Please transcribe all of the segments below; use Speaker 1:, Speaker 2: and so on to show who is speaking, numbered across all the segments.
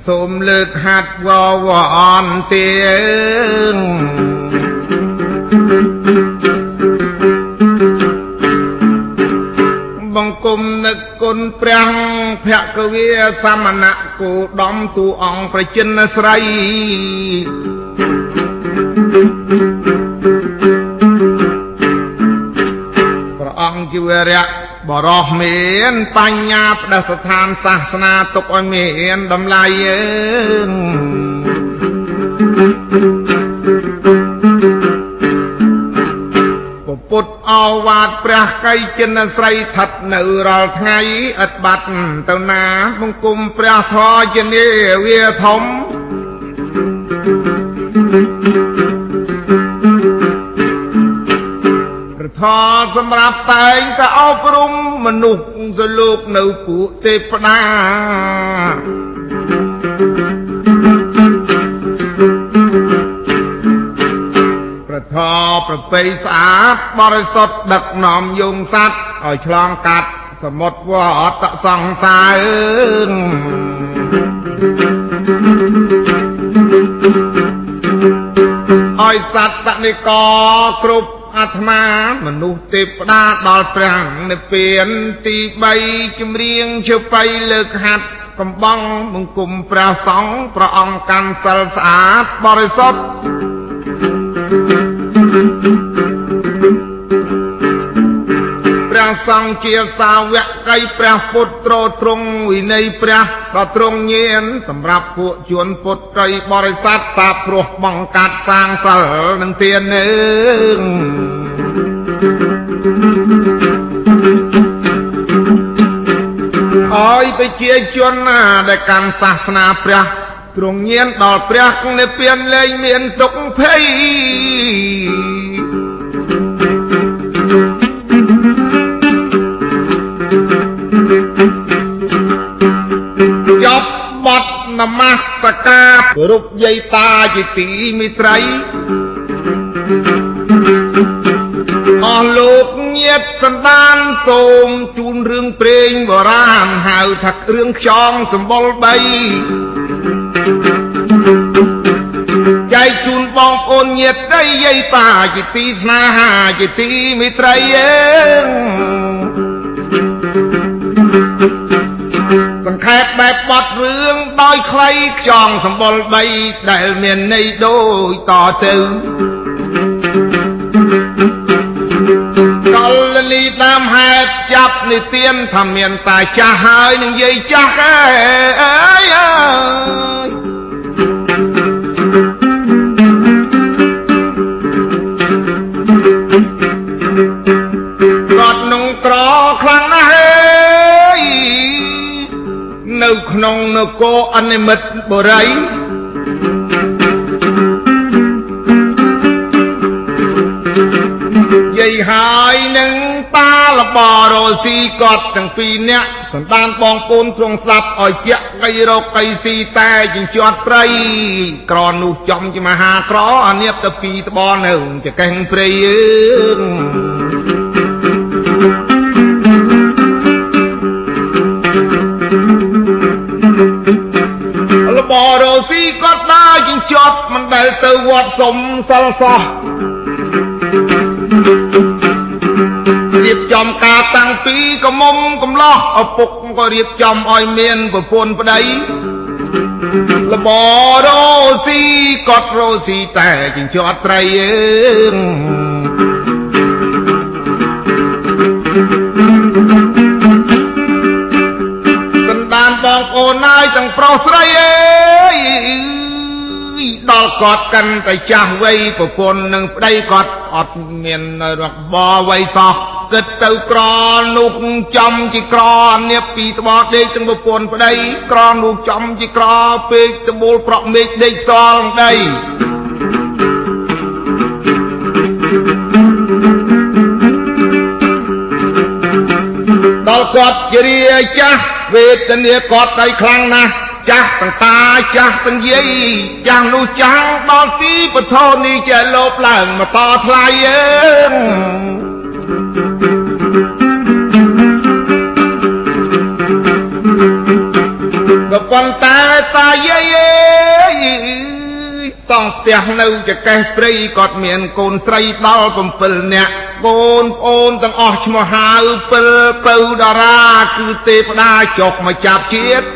Speaker 1: យប់ស្ងាត់ខ្ញុំសូមលើកហាត់វវអន្ទាបង្គំនឹកគុណព្រះភគវាសមណៈគោដំទូអង្គប្រជិនស្រីព្រះអង្គជាវរៈ បរោះមានបញ្ញាផ្ដស្ថានសាសនាទុកឲ្យមានតម្លៃអើពុទ្ធអវាទព្រះកៃចិនស្រីឋិតនៅរាល់ថ្ងៃឥតបាត់ទៅណាបង្គំព្រះធរជានាវាធំ ខសម្រាប់តែងក៏អប់រំមនុស្សសលោកនៅពួកទេពតាប្រធប្រពៃស្អាតបរិសុទ្ធដឹកនាំយងសัตว์ឲ្យឆ្លងកាត់សមុទ្រវត្តសង្សារឲ្យសត្វតនិកគ្រប់ អាត្មាមនុស្សទេពតាដល់ព្រះនិព្វានទី3ចម្រៀងជបៃលើកហាត់កំបងបង្គំព្រះសង្ឃព្រះអង្គកាន់សិលស្អាតបរិសុទ្ធ សង្ឃជាសាវកៃព្រះពុទ្ធត្រត្រង់វិន័យព្រះដ៏ត្រង់ញៀនសម្រាប់ពួកជនពុទ្ធត្រីបរិស័ទសាព្រោះបង្កាត់សាងសិលនឹងទាននឹងអើយប្រជាជនណាដែលកាន់សាសនាព្រះទ្រង់ញៀនដល់ព្រះនិព្វានលែងមានទុក្ខភ័យ ប់បទនមស្ការរូបយាយតាជាទីមិត្តរីអស់លោកញាតសន្តានសូមជូនរឿងព្រេងបុរាណហៅថាគ្រឿងខ្យងសម្បុរបីចែកជូនបងប្អូនញាតិដីយាយតាជាទីស្នេហាជាទីមិត្តរីអើ សង្ខេបបែបបទរឿងដោយខ្លីខ្យងសម្បុរបីដែលមានន័យដូចតទៅកលនីតាមហេតុចាប់និទានថាមានតាចាស់ហើយនឹងយាយចាស់អើយអើយគាត់នឹងក្រខ្លាំង ក្នុងនគរអនិមិត្តបុរីយាយហើយនឹងតាលបរោស៊ីគាត់ទាំងពីរនាក់សន្តានបងប្អូនទ្រង់ស្លាប់ឲ្យជាក់កៃរកកៃស៊ីតែចិញ្ជាត់ត្រីក្រនោះចំជាមហាក្រអានៀបទៅពីត្បល់នៅចកេះព្រៃអើប រោស៊ីគាត់ដើរជញ្ជាត់មិនដែលទៅវត្តសុំសិលសោះរៀបចំការតាំងពីកមុំកំឡោះឪពុកក៏រៀបចំឲ្យមានប្រពន្ធប្តីលបរោស៊ីគាត់រោស៊ីតែជញ្ជាត់ត្រីអើ បានបងប្អូនហើយទាំងប្រុសស្រីអើយដល់គាត់កាន់តែចាស់វ័យប្រពន្ធនឹងប្តីគាត់អត់មានរបស់វ័យសោះគិតទៅក្រនោះចំជាក្រនៀបពីត្បល់ដេកទាំងប្រពន្ធប្តីក្រនោះចំជាក្រពេកត្បូលប្រក់មេឃដេកផ្ទាល់ដីដល់គាត់ជារាចាស់ វេទនាគាត់ដៃខ្លាំងណាស់ចាស់ទាំងតាចាស់ទាំងយាយចាស់នោះចាស់ដល់ទីពធនេះជាលោបឡើងមកតថ្លៃអើកប៉ុន្តែតាយាយអើយសង់ផ្ទះនៅចកេះព្រៃគាត់មានកូនស្រីដល់7នាក់ កូនប្អូនទាំងអស់ឈ្មោះហៅពិលពៅតារា គឺទេវតាចុកមកចាប់ជាតិ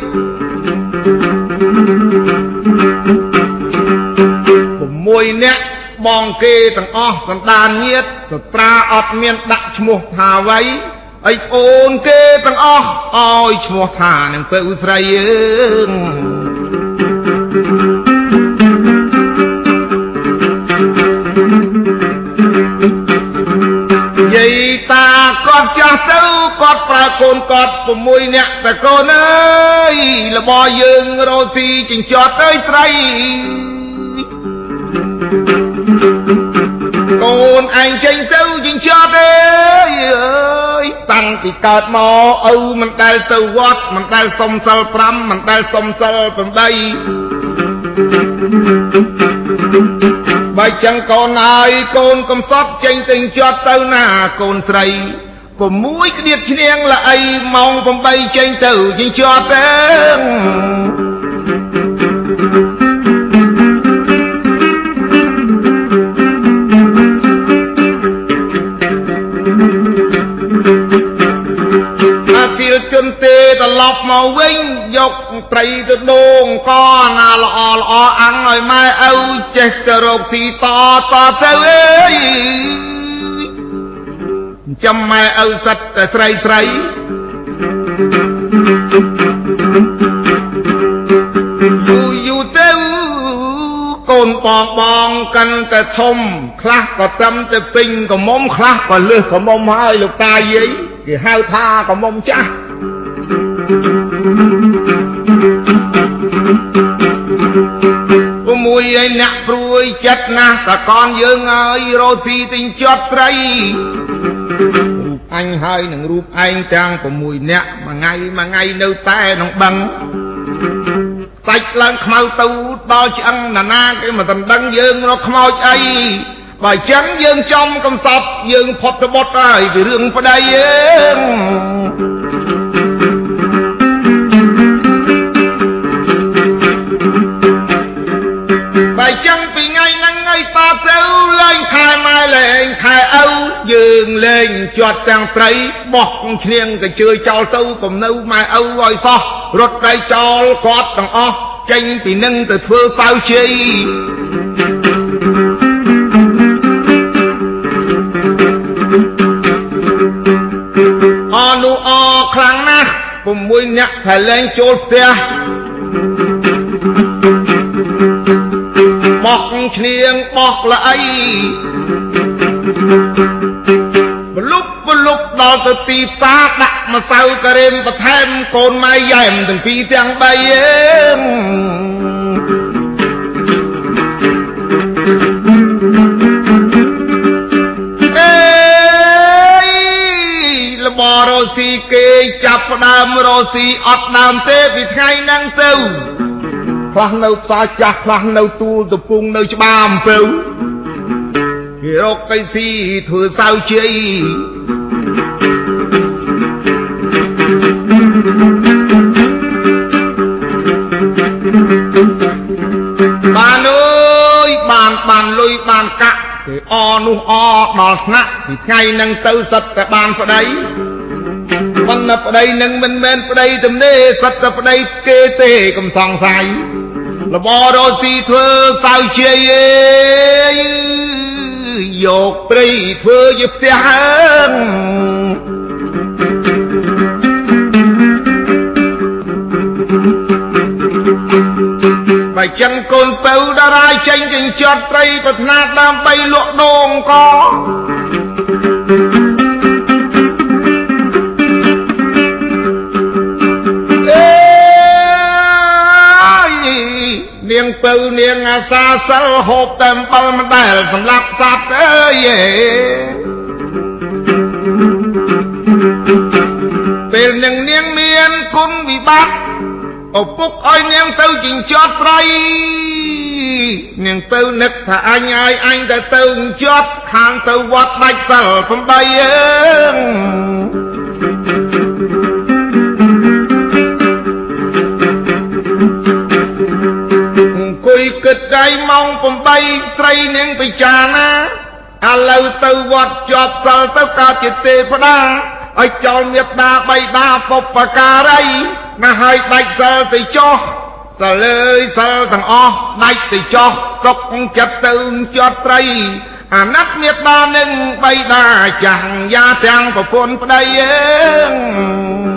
Speaker 1: 6នាក់បងគេទាំងអស់សន្តានញាតសត្រាអត់មានដាក់ឈ្មោះថាអ្វីអីអូនគេទាំងអស់ឲ្យឈ្មោះថានឹងពៅស្រីអើង យាយតាគាត់ចាស់ទៅគាត់ប្រើកូនគាត់6នាក់តែកូនអើយលបយើងរោស៊ីចិញ្ចត់អើយត្រី កូនឯងចេញទៅចិញ្ចត់អើយអើយតាំងពីកើតមកឪមិនដែលទៅវត្តមិនដែលសុំសិល5មិនដែលសុំសិល8 បើចឹងកូនហើយកូនកំសត់ចេញទៅជាប់ទៅណាកូនស្រី6ក្តៀតឈ្នៀងល្អីម៉ោង8ចេញទៅជាជាប់ទេជនទេត្រឡប់មកវិញ យកត្រីទៅដូងក៏ណាល្អល្អអាំងឲ្យម៉ែឪចេះទៅរកស៊ីតតទៅអើយចាំម៉ែឪសិតតែស្រីស្រីយូយូទៅកូនបងបងកាន់តែធំ ខ្លះក៏ត្រឹមតែពេញកមុំខ្លះក៏លឹះកមុំហើយលោកតាយាយគេហៅថាកមុំចាស់ មួយឯអ្នកព្រួយចិត្តណាស់តកនយើងហើយរោស៊ីទិញជាប់ត្រីរូបអញហើយនឹងរូបឯងទាំង6នាក់មួយថ្ងៃមួយថ្ងៃនៅតែក្នុងបឹងសាច់ឡើងខ្មៅទៅដល់ឆ្អឹងណានាគេមិនដឹងយើងរកខ្មោចអីបើចឹងយើងចំកំសត់យើងផុតរបត់ហើយពីរឿងប្តីយើង លែងខែឪយើងលែងជាប់ទាំងត្រីបោះឈ្នៀងកជើចោលទៅកុំនៅម៉ែឪឲ្យសោះរត់ត្រីចោលគាត់ទាំងអស់ចេញពីនឹងទៅធ្វើសៅជ័យអនុអខ្លាំងណាស់6អ្នកផែលែងចូលផ្ទះបោះឈ្នៀងបោះល្អី បលុបបលុបដល់ទៅទីផ្សារដាក់ម្សៅការ៉េមបន្ថែមកូនម៉ែយ៉ែមទាំងពីរទាំងបីអេលបរោស៊ីគេចាប់ដើមរោស៊ីអត់ដើមទេពីថ្ងៃហ្នឹងទៅខ្លះនៅផ្សារចាស់ខ្លះនៅទូលកំពុងនៅច្បារអំពៅគេ រកទៅស៊ីធ្វើសៅជ័យបានអើយបានបានលុយបានកាក់គេអនោះអដល់ស្នាក់ពីថ្ងៃនឹងទៅសិតតែបានប្តីប៉ុន្តែប្តីនឹងមិនមែនប្តីទំនេរសិតតែប្តីគេទេកុំសង្ស័យលបរស៊ីធ្វើសៅជាយ យកព្រៃធ្វើជាផ្ទះបើចឹងកូនទៅតារាយចេញចិញ្ចត់ត្រីប្រាថ្នាដើម្បីលក់ដូងក៏ ពៅនាងអាសាសិលហូបតែអំបិលមិនដែលសម្លាប់សត្វអើយពេលនឹងនាងមានគុណវិបត្តិឪពុកឲ្យនាងទៅចិញ្ចត់ត្រីនាងទៅនឹកថាអញឲ្យអញទៅទៅចិញ្ចត់ខាងទៅវត្តដាច់សិល8អើ គិតដៃម៉ោង8ស្រីនាងពិចារណាឥឡូវទៅវត្តជាប់សិលទៅកើតជាទេវតាឲ្យចោលមេត្តាបៃតាពុបការីណាឲ្យដាច់សិលទៅចោះសិលអើយសិលទាំងអស់ដាច់ទៅចោះសុកចិត្តទៅជាប់ត្រីអាណត្តិមេត្តានឹងបៃតាចាស់យ៉ាទាំងប្រពន្ធប្តីអើប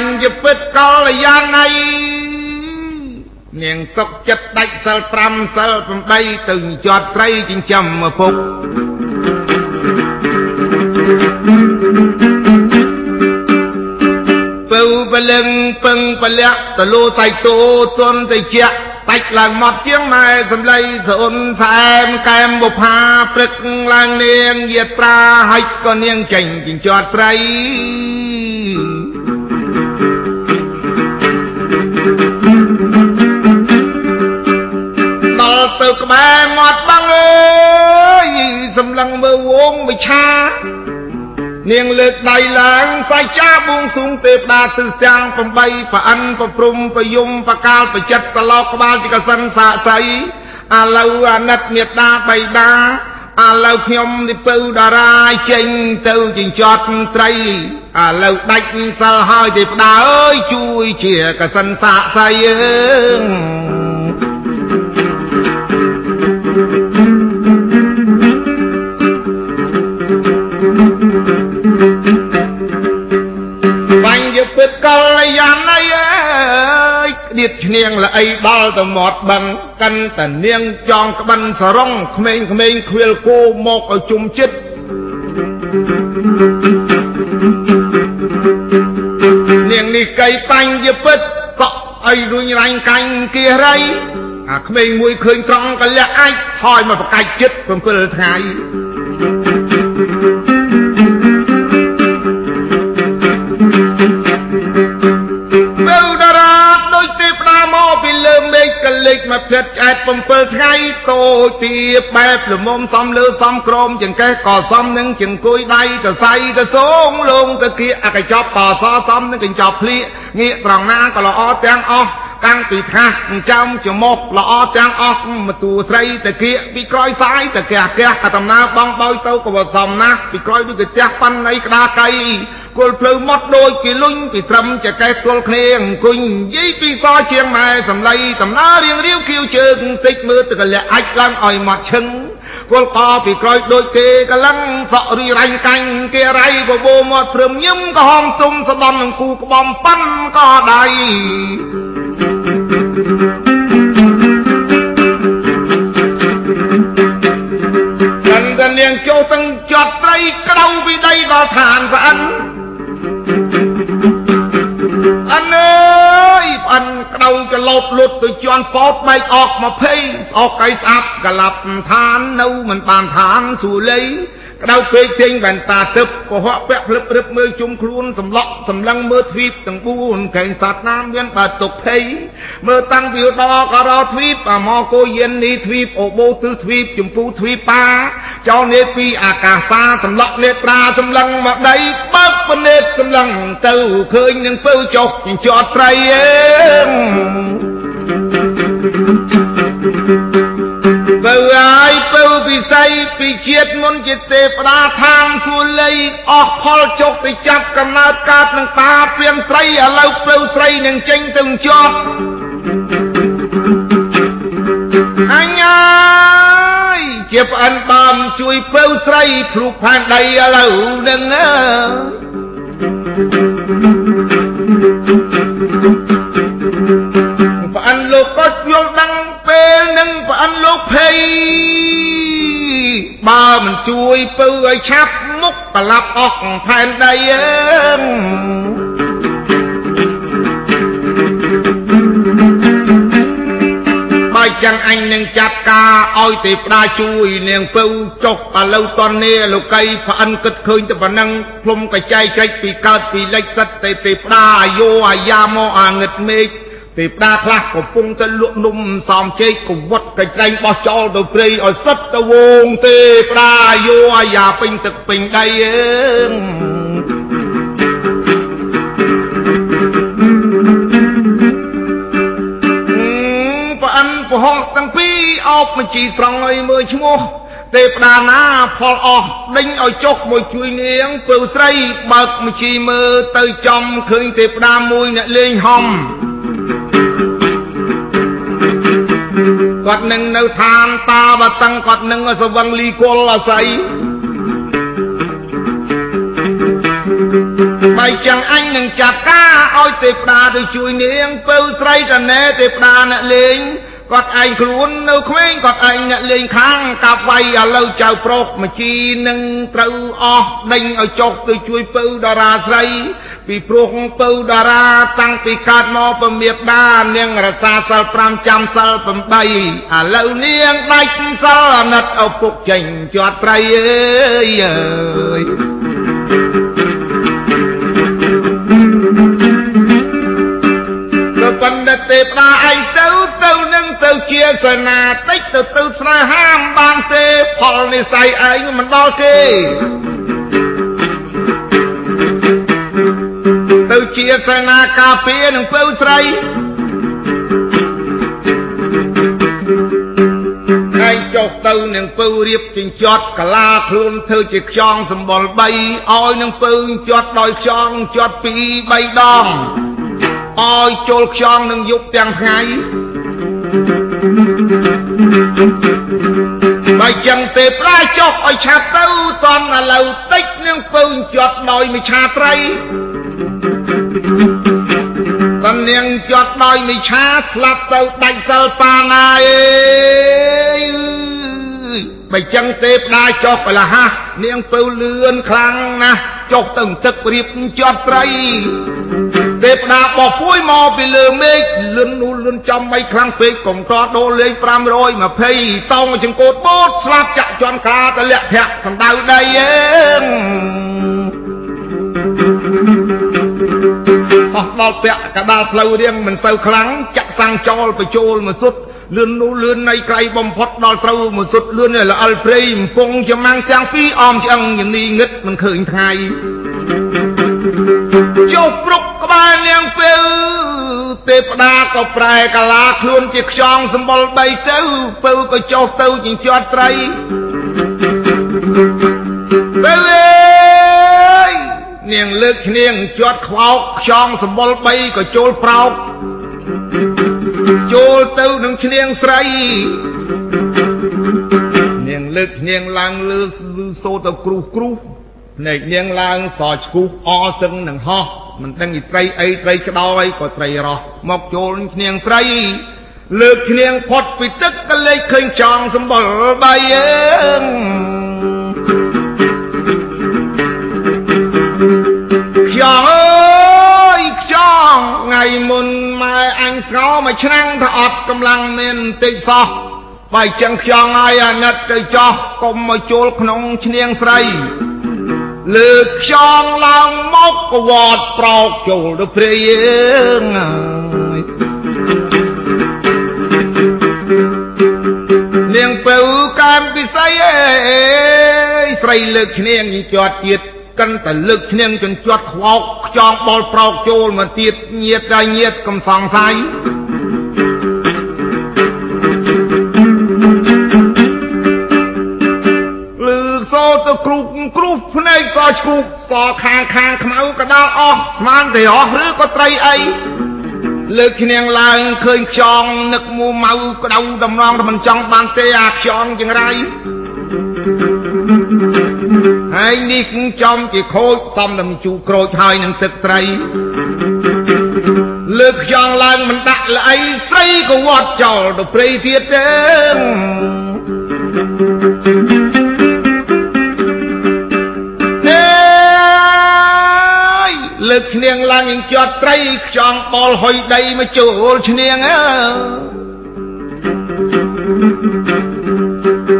Speaker 1: ញ្ញពិតកលយាណីនាងសុកចិត្តដាច់សិល5សិល8ទៅជាប់ត្រីចិញ្ចឹមពុកពៅពលឹងពឹងពលៈតលូសៃតូទន់តិចសាច់ឡើងមកជាងម៉ែសំឡីសូនសែមកែមបុផាព្រឹកឡើងនាងយាត្រាហិចក៏នាងចេញចិញ្ជាត់ត្រី ទៅក្បែរមាត់បាំងអើយសម្លឹងមើលវងវិឆានាងលើកដៃឡើងសាច់ចាបួងសួងទេវតាទិសទាំង8ប្រអិនប្រព្រំប្រយំប្រកាលប្រចិត្តត្រឡោកក្បាលជាកសិនសាកសីឥឡូវអាណិតមេត្តាបៃតាឥឡូវខ្ញុំនិពៅតារាចេញទៅចិញ្ចត់ត្រីឥឡូវដាច់សិលហើយទេផ្ដាអើយជួយជាកសិនសាកសីអើប កលយានអីអើយដៀតឈ្នៀងល្អីដល់ទៅមាត់បឹងកិនតនាងចងក្បិនសរងក្មេងក្មេងខ្វៀលគោមកឲ្យជុំចិត្តនាងនេះកៃបញ្ញពិតសក់អីរួញរាញ់កាញ់គៀរៃអាក្មេងមួយឃើញត្រង់កលៈអាចថយមកប្រកាច់ចិត្ត7ថ្ងៃ លិចមកផ្លិតឆ្អែត7ថ្ងៃតូចទីបែបលមុំសំលើសំក្រមចង្កេះក៏សំនឹងចង្គុយដៃទៅសៃទៅសងលងទៅគៀអកញ្ចប់បសសំនឹងកញ្ចប់ភ្លៀកងាកត្រង់ណាក៏ល្អទាំងអស់កាំងពីថាសចំច្មុកល្អទាំងអស់មទួស្រីតាគៀកពីក្រោយសាយតាគះគះកដំណើរបងបោយទៅក៏វសំណាស់ពីក្រោយដូចផ្ទះប៉ាន់នៃក្តារកៃ គល់ភ្លៅមកដូចគេលុញពីត្រឹមចកេះទល់គ្នាអង្គុញនិយាយពីសជាងម៉ែសំឡីដំណើររៀងរាវខៀវជើងតិចមើលទឹកលាក់អាចឡើងឲ្យមកឈឹងគល់កពីក្រោយដូចគេកលឹងសក់រីរាញ់កាញ់គេរៃបបោមាត់ព្រឹមញឹមក៏ហមទុំស្ដំនឹងគូក្បំប៉ាន់ក៏ដៃកិនតែនាងចូលទាំងជាប់ត្រីក្រៅពីដីដល់ឋានប្រអិន លោតលុតទៅជន់ពោតបែកអក20ស្អកកៃស្អាប់កលាប់ឋាននៅមិនបានឋានសួលី ក្តៅពេកទាញវ៉ែនតាទឹកកុហកពាក់ភ្លឹបរឹបមើលជុំខ្លួនសម្លក់សម្លឹងមើលទ្វីបទាំង4កែងសត្វណាមមានបើទុកភ័យមើលតាំងពីដក៏រទ្វីបអាមកគោយាននេះទ្វីបអូបូទិសទ្វីបចម្ពូទ្វីបប៉ាចោលនេតពីអាកាសាសម្លក់នេត្រាសម្លឹងមកដីបើកពនេតសម្លឹងទៅឃើញនឹងពៅចុះចិញ្ចត់ត្រីអើបើហើយ ពៅពិស័យពីជាតិមុនជាទេវតាឋានសួលីអស់ផលចុកទៅចាប់កំណើតកើតនឹងតាព្រាមត្រីឥឡូវពៅស្រីនឹងចេញទៅជាប់អញអើយជាប្អិនបំជួយពៅស្រីភ្លុកផានដីឥឡូវនឹងអើ បើមិនជួយពៅឲ្យឆាប់មុខប្រឡាប់អស់ផែនដីអើបើចឹងអញនឹងចាត់ការឲ្យទេវតាជួយនាងពៅចុះឥឡូវតនេលោកីប្អិនគិតឃើញតែប៉ុណ្ណឹងភ្លុំកចៃចែកពីកើតពីលិចសិតទេទេវតាអាយោអាយ៉ាមកអាងឹតមេឃ ទេវតាខ្លះកំពុងតែលក់នំសោមជែកកវត់កញ្ច្រែងបោះចោលទៅព្រៃឲ្យសិតទៅវងទេវតាយោអាយ៉ាពេញទឹកពេញដីអើហោះទាំងពីរអោបមជីស្រង់ឲ្យមើលឈ្មោះទេវតាណាផលអស់ដេញឲ្យចុះមកជួយនាងពៅស្រីបើកមជីមើលទៅចំឃើញទេវតាមួយអ្នកលេងហំ គាត់នឹងនៅឋានតាបតឹងគាត់នឹងសវឹងលីគល់អាស័យបើចឹងអញនឹងចាត់ការឲ្យទេពតាទៅជួយនាងពៅស្រីតណែទេពតាអ្នកលេងគាត់ឯងខ្លួននៅក្មេងគាត់ឯងអ្នកលេងខាងកាប់វាយឥឡូវចៅប្រុសមជីនឹងត្រូវអស់ដេញឲ្យចុះទៅជួយពៅតារាស្រី ពីព្រោះពៅតារាតាំងពីកើតមកពមេដានាងរសាសិល5ចាំសិល8ឥឡូវនាងដាច់សិលអាណិតឪពុកចេញជាប់ត្រីអើយអើយបណ្ឌិតទេផ្ដាឯងទៅទៅនឹងទៅជាសេនាតិចទៅទៅស្នេហាមបានទេផលនិស័យឯងមិនដល់ទេ ជាសេនាការពារនឹងពៅស្រីឯងចុះទៅនឹងពៅរៀបចិញ្ចត់កាឡាខ្លួនធ្វើជាខ្យងសម្បល់3ឲ្យនឹងពៅជាត់ដោយខ្យងជាត់2 3ដងឲ្យចូលខ្យងនឹងយប់ទាំងថ្ងៃបើចឹងទេប្រាចុះឲ្យឆាប់ទៅតន់ឥឡូវតិចនឹងពើជាប់ដោយមិឆាត្រី តនាងជាប់ដោយមិឆាស្លាប់ទៅដាច់សិលបាណាអេបើចឹងទេផ្ដាចុះបលះនាងពៅលឿនខ្លាំងណាស់ចុះទៅទឹករៀបជាប់ត្រីទេពតាបោះពួយមកពីលើមេឃលឿននូលឿនចំបីខ្លាំងពេកកុំតដូរលេង520តោងចង្កូតបូតស្លាប់ចាក់ជន់កាតលៈភៈសំដៅដីអេ ហោះដល់ពាក់កដាលផ្លូវរៀងមិនសូវខ្លាំងចាក់សាំងចោលបញ្ចូលមកសុទ្ធលឿននោះលឿននៃក្រៃបំផុតដល់ត្រូវមកសុទ្ធលឿនល្អិលព្រៃកំពុងចំាំងទាំងពីរអមឆ្អឹងញនីងឹតមិនឃើញថ្ងៃចុះព្រុកក្បាលនាងពេលទេពតាក៏ប្រែកាឡាខ្លួនជាខ្យងសម្បុរបីទៅពៅក៏ចុះទៅចិញ្ចាត់ត្រីពេលអើយ នាងលើកនាងជាត់ខ្វោកខ្យងសម្បុរបីក៏ចូលប្រោកចូលទៅនឹងឈ្នាងស្រីនាងលើកនាងឡើងលើសូទៅគ្រុះគ្រុះភ្នែកនាងឡើងសឆ្គុះអសឹងនឹងហោះមិនដឹងពីត្រីអីត្រីក្តោយក៏ត្រីរស់មកចូលឈ្នាងស្រី លើកឈ្នាងផុតពីទឹកក៏លេចឃើញចងសម្បុរបៃអើង មួយឆ្នាំងថាអត់កម្លាំងមានបន្តិចសោះបើចឹងខ្យងឲ្យអាណិតទៅចោះកុំមកចូលក្នុងឈ្នាងស្រីលើកខ្យងឡើងមកកវត្តប្រោកចូលទៅព្រាយនាងពៅកាមពិស័យអេស្រីលើកឈ្នាងជាប់ទៀត កាន់តែលើកឈ្នាងចន្ទាត់ខ្វោកខ្យងបលប្រោកចូលមកទៀតញៀតដល់ញៀតកំសង្ស័យទៅគ្រូគ្រូភ្នែកសឆ្គូសខាងខាងខ្មៅកដាលអស់ស្មានតែអស់ឬក៏ត្រីអីលើកឈ្នះឡើងឃើញខ្យងនឹកមូម៉ៅក្តៅដំណងមិនចង់បានទេអាខ្យងចង្រៃ ហើយនេះចំជាខូចសំដំជូក្រូចហើយនឹងទឹកត្រីលើកខ្យងឡើងមិនដាក់ល្អីស្រីក៏វត្តចោលទៅព្រៃទៀតទេលើកឈ្នាងឡើងជាប់ត្រីខ្យងបលហុយដីមកចូលឈ្នាងអើ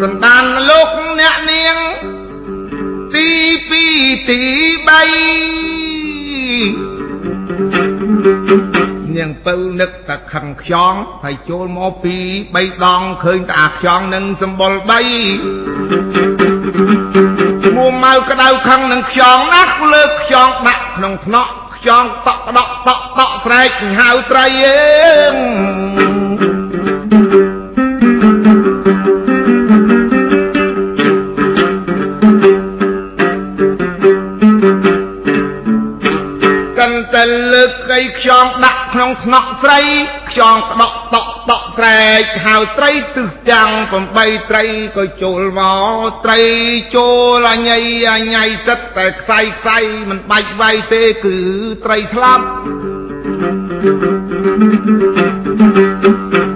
Speaker 1: សន្តានលោក នាងពៅនឹកតែខឹងខ្យងហើយចូលមកពីបីដងឃើញតែអាខ្យងនឹងសម្បល់បីមួម៉ៅក្តៅខឹងនឹងខ្យងណាស់លើកខ្យងដាក់ក្នុងថ្នក់ខ្យងតក់ដក់តក់តក់ស្រែកហៅត្រីអើងកាន់តែលើកកៃខ្យងដាក់ ក្នុងថ្នាក់ស្រីខ្យងក្តក់តក់តក់ស្រែកហៅត្រីទិសទាំង8ត្រីក៏ចូលមកត្រីចូលអញៃអញៃសិតតែខ្សៃខ្សៃមិនបាច់វាយទេគឺត្រីស្លាប់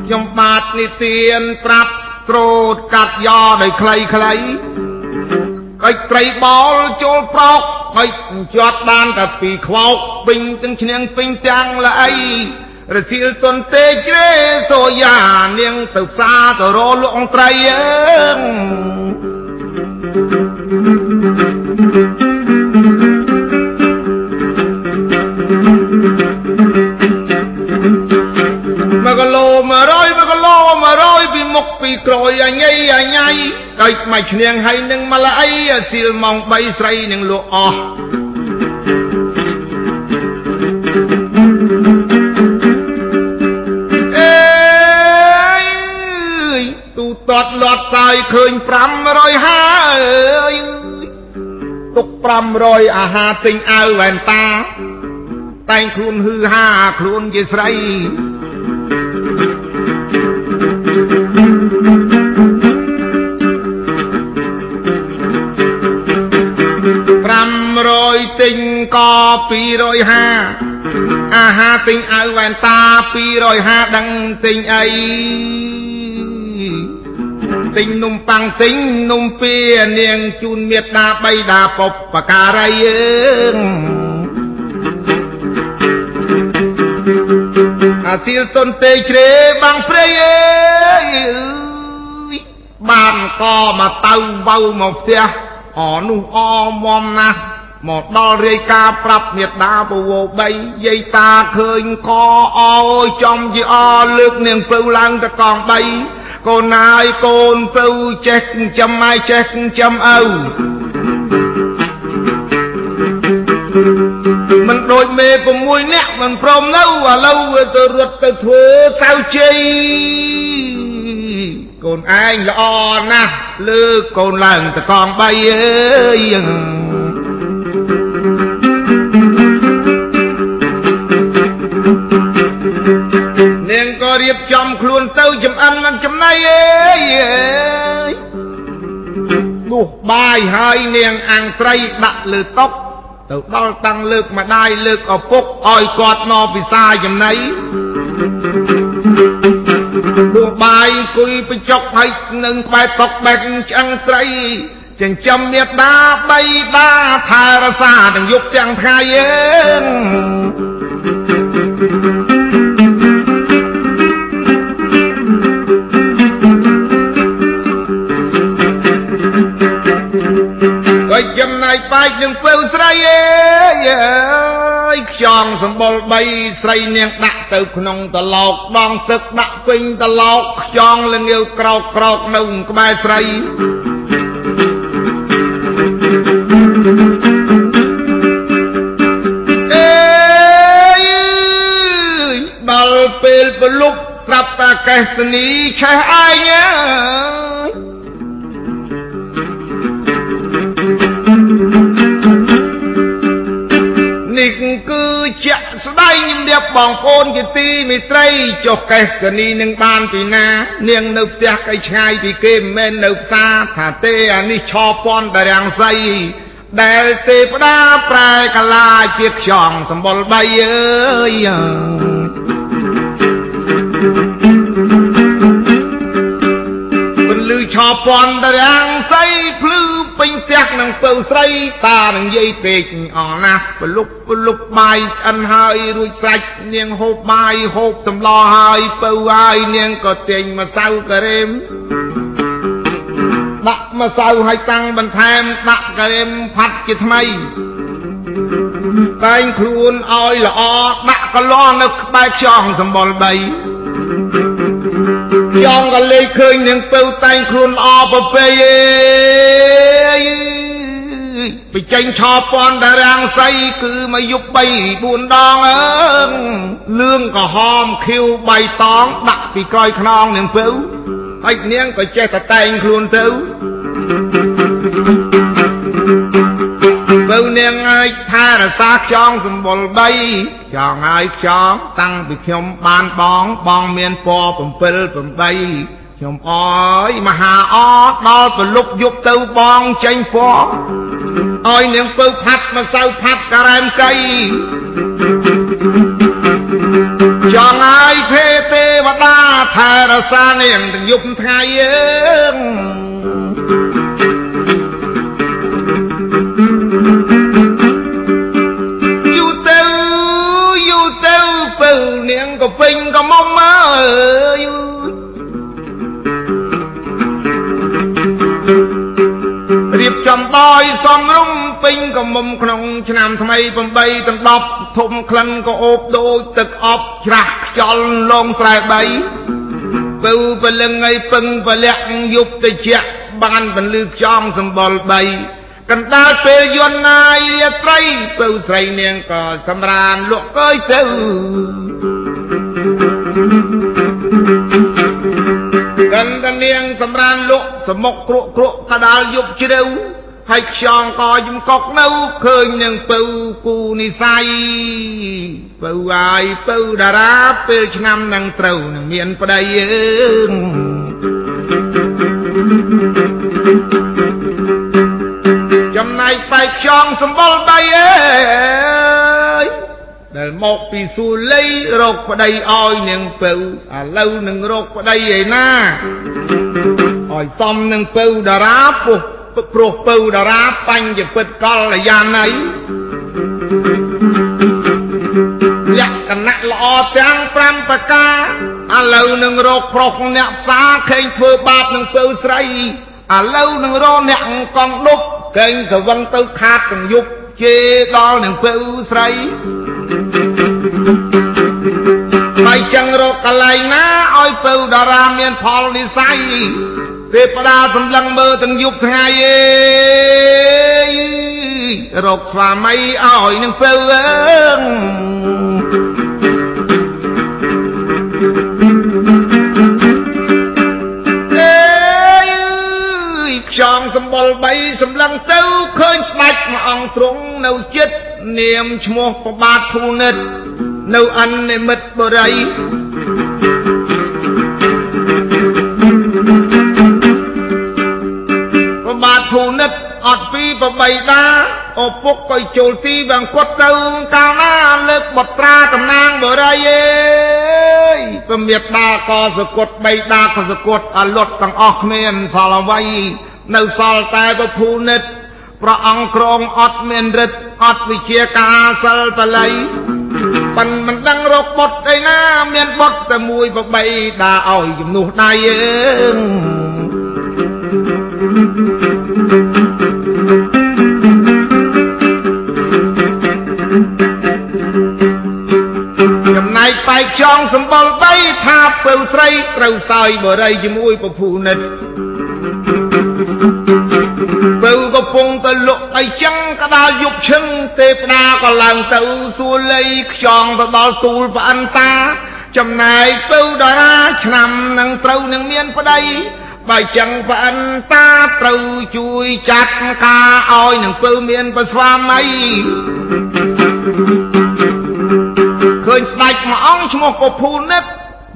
Speaker 1: ខ្ញុំបាទនិទានប្រាប់ស្រោតកាត់យ៉ដោយខ្លីខ្លីកុយត្រីបោលចូលប្រោក កុយជាប់បានតែពីខ្វោកពេញទាំងឈ្នះពេញទាំងល្អីរសៀលទុនទេជ្រេសូយ៉ានាងទៅផ្សារទៅរលក់ត្រីអើមកគីឡូ100មកគីឡូ100ពីមុខពីក្រោយអញៃអញៃ ដោយមកឈ្នះហើយនឹងមលអីស៊ីលម៉ោង3ស្រីនឹងលក់អស់តត់លាត់សាយឃើញ550អើយទុក500អាហារទិញអាវវ៉ែនតា តែងខ្លួនហឺហាខ្លួនជាស្រី 250អាហារទិញអាវវ៉ែនតា250ដឹងទិញអីទិញនំប៉័ងទិញនំពីនាងជូនមេត្តាបៃតាពុបបការីយើងអាស៊ីលតុនទេជ្រេបាំងព្រៃអើយបានកមកតៅវៅមកផ្ទះអនោះអមមណាស់ មកដល់រាយការប្រាប់មេដាបវោបីយាយតាឃើញកអោយចំជាអលើកនាងពៅឡើងតកងបីកូនណាយកូនពៅចេះចិញ្ចឹមឲ្យចេះចិញ្ចឹមឪមិនដូចមេ6នាក់មិនព្រមនៅឥឡូវវាទៅរត់ទៅធ្វើសៅជ័យកូនឯងល្អណាស់លើកូនឡើងតកង3អើយ រៀបចំខ្លួនទៅចំអិនមិនចំណៃអើយនោះបាយហើយនាងអាំងត្រីដាក់លើតុទៅដល់តាំងលើកម្ដាយលើកឪពុកឲ្យគាត់មកពិសាចំណៃនោះបាយអង្គុយបញ្ចុកហើយនឹងក្បែរតុកបែកឆ្អឹងត្រីចិញ្ចឹមមេដាបីដាថែរសាទាំងយប់ទាំងថ្ងៃអើបើ ចំណែកបាច់នឹងពៅស្រីអើយខ្យងសម្បុរ3ស្រីនាងដាក់ទៅក្នុងតឡោកដងទឹកដាក់ពេញតឡោកខ្យងលងាវក្រោកក្រោកនៅក្បែរស្រីអេយដល់ពេលប្រលប់ស្រាប់តាកេសនីឆេះឯងអើយ បបងប្អូនជាទីមិត្តរីចុះកេសនីនឹងបានពីណា នាងនៅផ្ទះកៃឆ្ងាយពីគេមិនមែននៅផ្សារថាទេអានេះឆពន់តរាំងសីដែលទេវតាប្រែកាលាជាខ្យងសម្បុរបីអើយឆោពន់តរាំងសៃភ្លឺពេញ ផ្ទះនឹងពៅស្រីតានឹងយាយពេកអស់ណាស់ប្រលុបប្រលុបបាយឆ្អិនហើយរួចសាច់នាងហូបបាយហូបសម្លហើយពៅហើយនាងក៏ទាញម្សៅការ៉េមដាក់ម្សៅឲ្យតាំងបន្ថែមដាក់ការ៉េមផាត់ជាថ្មីតែងខ្លួនឲ្យល្អដាក់កន្លងនៅក្បែរខ្យងសម្បុរបីយ៉ងក៏លេខឃើញនឹងពៅតែងខ្លួនល្អប្រពៃអេ បិចេញឆោពន់តារាំងសៃគឺមកយប់3 4ដងអើលឿងក្រហមខៀវបៃតងដាក់ពីក្រោយខ្នងនឹងពៅហើយនាងក៏ចេះតែតែងខ្លួនទៅពៅនាងហើយថែរសាខ្យងសម្បុរ3ខ្យងហើយខ្យងតាំងពីខ្ញុំបានបងបងមានពណ៌7 8ខ្ញុំអើយមហាអដល់ប្រលប់យប់ទៅបងចេញពណ៌ ឲ្យនាងពៅផាត់ម្សៅផាត់ការ៉ែមកៃចង់ឲ្យទេទេវតាថែរសានាងទាំងយប់ថ្ងៃអើង ចំដោយសំរុំពេញកំមុំក្នុង ឆ្នាំថ្មី8ទាំង10ធំក្លិនក៏អូបដូចទឹកអប់ច្រាស់ខ្យល់លងស្រែបីពៅពលឹងឲ្យពឹងពលៈយប់តិចបានបន្លឺខ្យងសម្បល់បីកណ្ដាលពេលយន្តណាយរាត្រីពៅស្រីនាងក៏សម្រានលក់កើយទៅ កណ្ដានាងសម្រានលក់សមុកគ្រក់គ្រក់កដាលយប់ជ្រៅហើយខ្យងក៏យំកុកនៅឃើញនឹងពៅគូនិស័យពៅអាយពៅតារាពេលឆ្នាំនឹងត្រូវនឹងមានប្តីអើចំណែកបែកខ្យងសម្បល់ដៃអើយដែល មកពីសួលីរកប្តីឲ្យនាងពៅឥឡូវនឹងរកប្តីឯណាឲ្យសំនឹងពៅតារាពុះព្រោះពៅតារាបញ្ញពិតកលយាណីលក្ខណៈល្អទាំង5ប្រការឥឡូវនឹងរកប្រុសអ្នកផ្សារខេងធ្វើបាបនឹងពៅស្រីឥឡូវនឹងរកអ្នកកងដប់កេងសវឹងទៅខាតទាំងយប់ជេដល់នឹងពៅស្រី ហើយចឹងរកកន្លែងណាឲ្យពៅតារាមានផលនិស័យទេវតាសម្លឹងមើលទាំងយប់ថ្ងៃអេរកស្វាមីឲ្យនឹងពៅអើងខ្យងសម្បុល3សម្លឹងទៅឃើញស្ដេចមួយអង្គទ្រង់នៅចិត្តនាមឈ្មោះប្របាទធូនិត នៅអនិមិត្តបរិយបាទភូនិតអត់ពីប្របីដាឪពុកក៏ចូលទីវាងគាត់ទៅកាលណាលើកបត្រាតំណាងបរិយអើយពមៀតដាក៏សកត់បីដាក៏សកត់អលត់ទាំងអស់គ្មានសល់អ្វីនៅសល់តែពភូនិតព្រះអង្គក្រងអត់មានរិទ្ធអត់វិជាការសិលបល័យ ប៉ិនមិនដឹងរកបុតឯណា មានបុតតែមួយប្របីដាឲ្យជំនួសដៃអើចំណែកបែកចងសម្បុរបីថាពៅស្រីត្រូវសោយបរិយជាមួយពភូនិត ពៅកំពុងទៅលក់អីចឹងក៏ដល់យប់ឈឹងទេពតាក៏ឡើងទៅសួរលីខ្យងទៅដល់ទូលប្អិនតា ចំណែកពៅតារាឆ្នាំនឹងត្រូវនឹងមានប្តីបើចឹងប្អិនតាត្រូវជួយចាត់ការឲ្យនឹងពៅមានប្រស្វាមីឃើញស្ដេចមួយអង្គឈ្មោះពភូនិត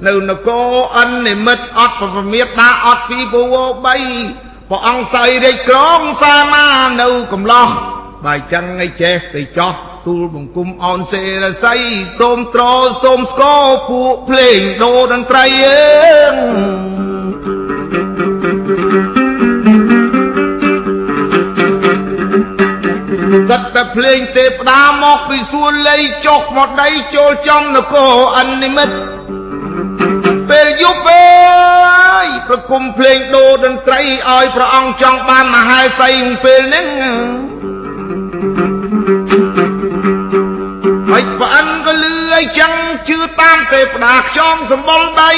Speaker 1: នៅនគរអិននិមិត្តអត់ប្រមាទដាអត់ពីពវ3 ព្រះអង្គសៃរាជក្រងសាមានៅកំឡោះបើចឹងឯចេះទៅចោះទូលបង្គំអោនសេរស័យសូមត្រសូមស្គរពួកភ្លេងដូរតន្ត្រីអើសិតតែភ្លេងទេផ្ដាមកពីសួនលៃចុះមកដីចូលចំនគរអនិមិត្ត ពេលយប់អើយប្រគំភ្លេងដូរតន្ត្រីឲ្យព្រះអង្គចង់បានមហេសីពេលហ្នឹងហើយប្រអិនក៏លឺអីចឹងជឿតាមទេផ្ដាខ្យងសម្បុលដៃ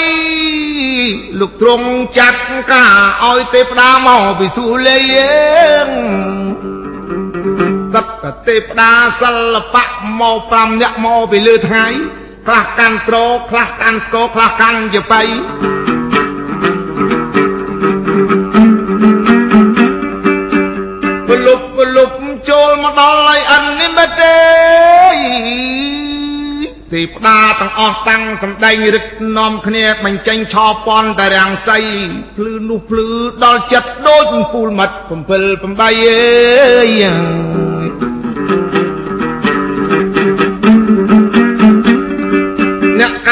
Speaker 1: លោកទ្រង់ចាត់ការឲ្យទេផ្ដាមកពីសួនលៃអើសិតតែទេពតាសិល្បៈមក5នាក់មកពីលើថ្ងៃ ខ្លះកាន់ត្រខ្លះកាន់ស្គរខ្លះកាន់ជាបៃពលុបពលុបចូលមកដល់ហើយអិននិមិត្តទេទេវតាទាំងអស់តាំងសម្ដែងរឹកនាំគ្នាបញ្ចេញឆោពន់តែរាំងសីភ្លឺនោះភ្លឺដល់ចិត្តដូចពូលមិត្ត7 8អើយ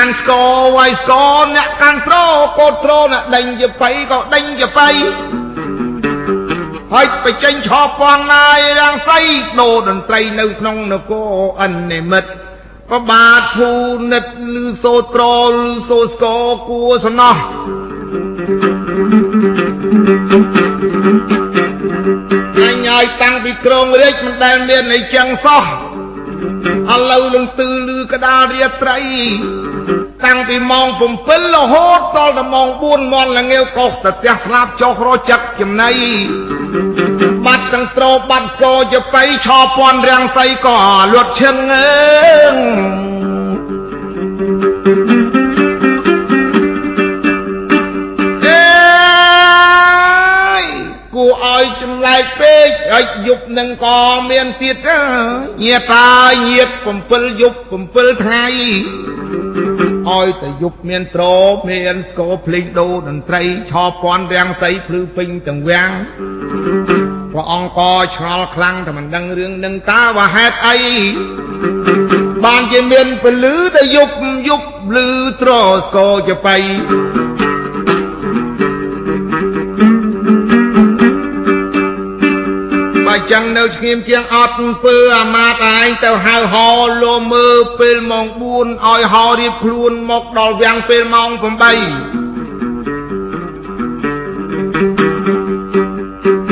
Speaker 1: កកាន់ស្គរវាយស្គរអ្នកកាន់ត្រកូតត្រអ្នកដេញជាបៃក៏ដេញជាបៃហើយបញ្ចេញឆោពន់ណាយរាំងសីដូរតន្ត្រីនៅក្នុងនគរអនិមិត្តប្របាទភូនិតឬសូត្រក្រឬសូស្គរគួសំណោះអញឲ្យតាំងពីក្រងរាជមិនដែលមានអីចឹងសោះឥឡូវនឹងទឺលឺកដាលរាត្រី តាំងពីម៉ោង7រហូតដល់ដល់ម៉ោង4មាន់ល្ងាវកោសទៅផ្ទះស្លាប់ចុះរចឹកចំណៃបាត់ទាំងត្រោបាត់ស្គរជាបៃឆោពាន់រាំងសីក៏លួតឈឹងអើងអេគួរឲ្យចម្លែកពេកឲ្យយប់នឹងក៏មានទៀតញាតាញាត7យប់7ថ្ងៃ ឲ្យតែយប់មានត្រោមានស្គរភ្លេងដូរតន្ត្រីឆោពាន់រាំងសីភ្លឺពេញទាំងវាំងព្រះអង្គក៏ឆ្ងល់ខ្លាំងតែមិនដឹងរឿងនឹងតើว่าហេតុអីបានជាមានពលឺតែយប់យប់លឺត្រស្គរចបៃ ចឹងនៅស្ងៀមជាងអត់ពើអាមាតឯងទៅហៅហោលោមើពេលម៉ោង4ឲ្យហោរៀបខ្លួនមកដល់វាំងពេលម៉ោង8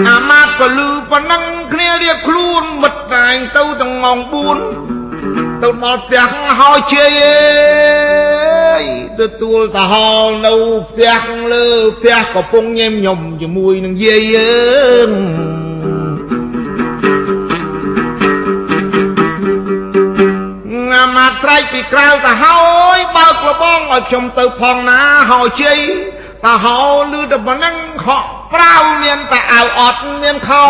Speaker 1: អាមាតក៏លឺប៉ុណ្ណឹងគ្នារៀបខ្លួនមិត្តតែងទៅទាំងម៉ោង4ទៅដល់ផ្ទះហើយជ័យអើយទទួលតាហលនៅផ្ទះលើផ្ទះកំពុងញែមញុំជាមួយនឹងយាយអើង ងាមាត្រែកពីក្រៅទៅហើយបើកលបងឲ្យខ្ញុំទៅផងណាហើយជ័យតាហោលឺតែប៉ុណ្ណឹងហក់ប្រាវមានតែអាវអត់មានខោ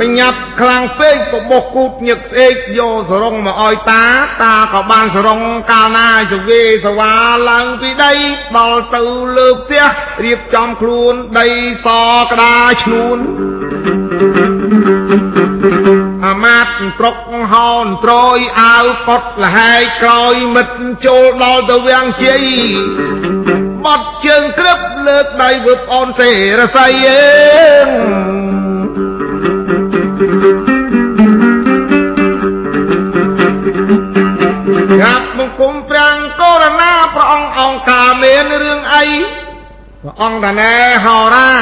Speaker 1: បញ្ញាប់ខ្លាំងពេកបបោះគូតញឹកស្អេកយកសរងមកឲ្យតា តាក៏បានសរងកាលណាឲ្យសវេសវាឡើងពីដីដល់ទៅលើផ្ទះរៀបចំខ្លួនដីសក្តាឈ្នួនអា មាតត្រុកហោនត្រយអាវកត់លហែកក្រោយមិត្តចូលដល់ទៅវាំងជ័យបត់ជើងក្រឹបលើកដៃវើប្អូនសេរស័យអើងក្រាបបង្គំប្រាំងកូរណាព្រះអង្គអង្គការមានរឿងអីព្រះអង្គតាណែហោរា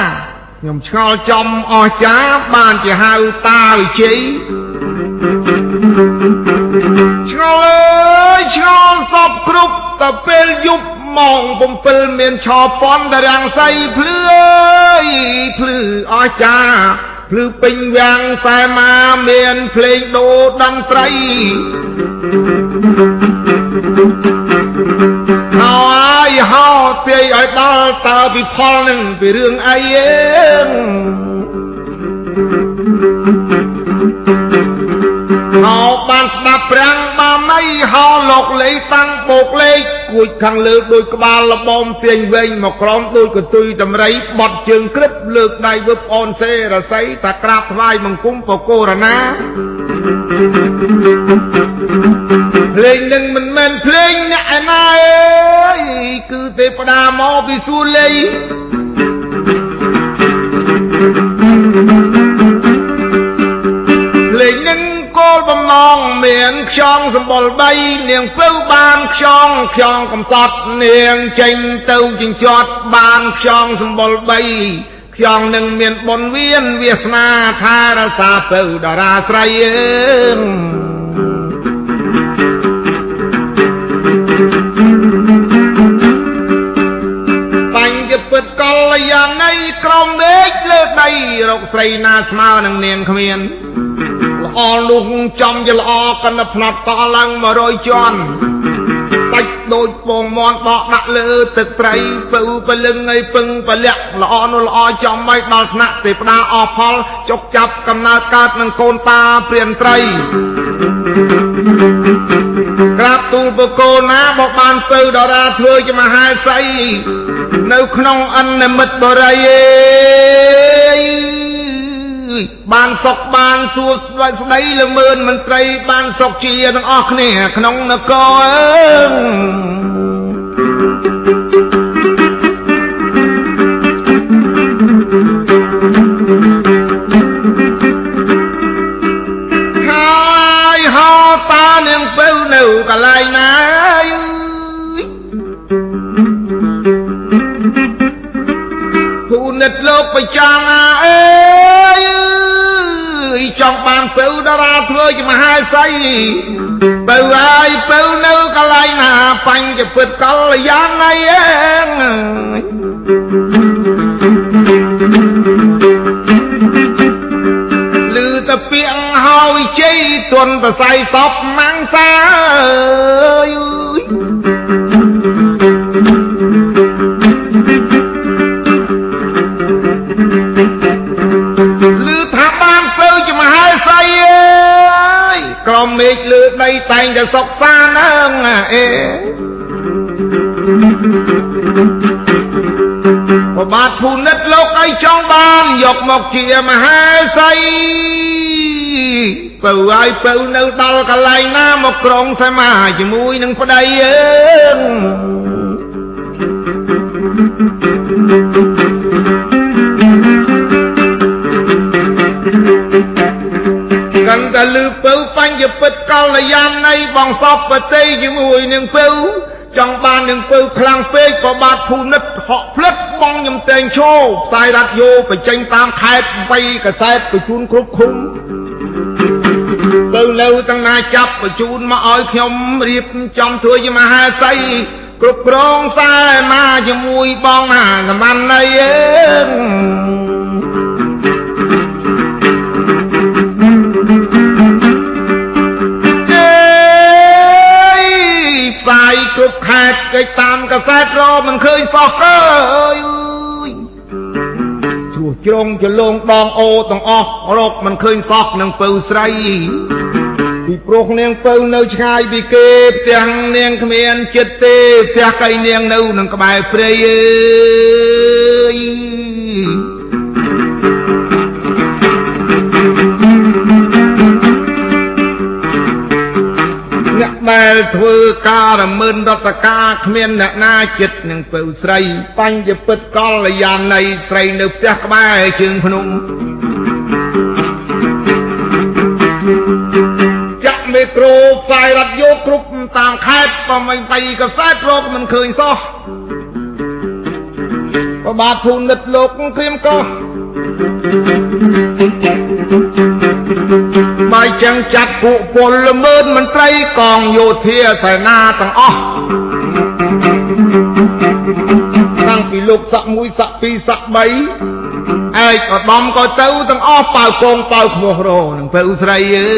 Speaker 1: ខ្ញុំឆ្ងល់ចំអស់ចាបានជាហៅតាវិជ័យ ឆ្ងល់អើយឆ្ងល់សពគ្រប់តែពេលយប់ម៉ោង7មានឆោពន់តារាំងសៃភ្លឺអើយភ្លឺអស់ចាភ្លឺពេញវាំងសែមាមានភ្លេងដូរតន្ត្រីហើយហោទាយឲ្យដល់តើពីផលនឹងពីរឿងអីអេ ហោបានស្ដាប់ប្រាំងបាមីហោលោកលេតាំងបោកលេខគួចខាងលើដោយក្បាលលបងទាញវែងមកក្រោមដោយកទុយតម្រៃបត់ជើងក្រឹបលើកដៃវឹបអូនសេរស័យតាក្រាបថ្វាយបង្គំពកូរណាភ្លេងនឹងមិនមែនភ្លេងអ្នកឯណាអើយគឺទេវតាមកពីសួគ៌លេភ្មានខ្យងសម្បុរ3នាងពៅបានខ្យងខ្យងកំសត់នាងចេញទៅជញ្ជាត់បានខ្យងសម្បុរ3ខ្យងនឹងមានបុណ្យវៀនវាសនាថារសាពៅតារាស្រ័យអើយ៉ាណីក្រមមេឃលើដីរកស្រីណាស្មើនឹងនាងគ្មាន ល្អលុងចំជាល្អកណ្ដផ្នត់តឡើង100ជាន់សាច់ដូចពងមន់បកដាក់លើទឹកត្រីពៅពលឹងឲ្យពឹងពលៈល្អនោះល្អចំមិនដល់ថ្នាក់ទេផ្ដាអស់ផលចុកចាប់កំណើតកើតនឹងកូនតាព្រានត្រីក្រាបទូលបកូនណាបកបានពៅដរាធ្វើជាមហាសីនៅក្នុងអនមិត្តបរិយ បានសុខបានសួស្ដីស្ដីល្មើនមន្ត្រីបានសុខជាទាំងអស់គ្នាក្នុងនគរហើយហោតានាងពៅនៅកន្លែងណាភូនិតលោកបច្ចា មហាស័យពៅហើយពៅនៅកន្លែងណាបញ្ចពិតកល្យាណីអើងលឺតពាក្យហើយជ័យទន់តសៃសពម៉ាំងសាយ ឃលើដីតែងតែសុកសានអើងអេបបាទភូនិតលោកអីចង់បានយកមកជាមហាសីបើឲ្យបើនៅដល់កន្លែងណាមកក្រុងសមាជាមួយនឹងប្តីអើង តែលឺពៅបញ្ញពិតកល្យាណីបងសពប្រតិជាមួយនឹងពៅចង់បាននឹងពៅខ្លាំងពេកក៏បាទភូនិតហក់ផ្លិតបងខ្ញុំតែងឈោផ្សាយរ៉ាឌីយ៉ូបញ្ចេញតាមខេត្តវៃកសែតបញ្ជូនគ្រប់ឃុំទៅនៅទាំងណាចាប់បញ្ជូនមកឲ្យខ្ញុំរៀបចំធ្វើជាមហាសីគ្រប់គ្រងខ្សែមកជាមួយបងណាសម្បានណីអើ កិច្ចតាមកសែតរមិនឃើញសោះកើយជ្រោះជ្រងចលងដងអូទាំងអស់រកមិនឃើញសោះនឹងពៅស្រីពីព្រោះនាងពៅនៅឆ្ងាយពីគេផ្ទះនាងគ្មានចិត្តទេផ្ទះកៃនាងនៅនឹងក្បែរព្រៃអើយ ដែលធ្វើការរមិនរដ្ឋការគ្មានអ្នកណាចិត្តនឹងពៅស្រី បញ្ញពិតកល្យាណីស្រីនៅផ្ទះក្បែរជើងភ្នំចាក់មេក្រូផ្សាយរ៉ាឌីយ៉ូគ្រប់តាមខេត្តបើមិនបៃកសែតរកមិនឃើញសោះប្របាទភូនិតលោកគ្រាមកោះ បើចឹងចាត់ពួកពលល្មើនមន្ត្រីកងយោធាសេនាទាំងអស់តាំងពីលោកស័ក1ស័ក2ស័ក3ឯកឧត្តមក៏ទៅទាំងអស់ប៉ៅកងប៉ៅខ្មោះរនឹងពៅស្រីអើ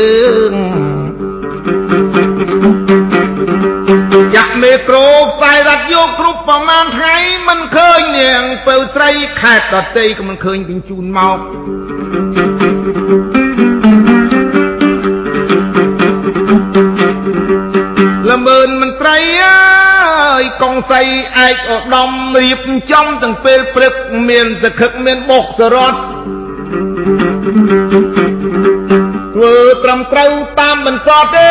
Speaker 1: យ៉ាក់មេក្រូផ្សាយរ៉ាឌីយ៉ូគ្រប់ប្រមាណថ្ងៃមិនឃើញនាងពៅស្រីខេត្តដតីក៏មិនឃើញបញ្ជូនមក សីឯកឧត្តមរៀបចំទាំងពេលព្រឹកមានសខឹកមានបុកសរតធ្វើត្រឹមត្រូវតាមបន្តទេ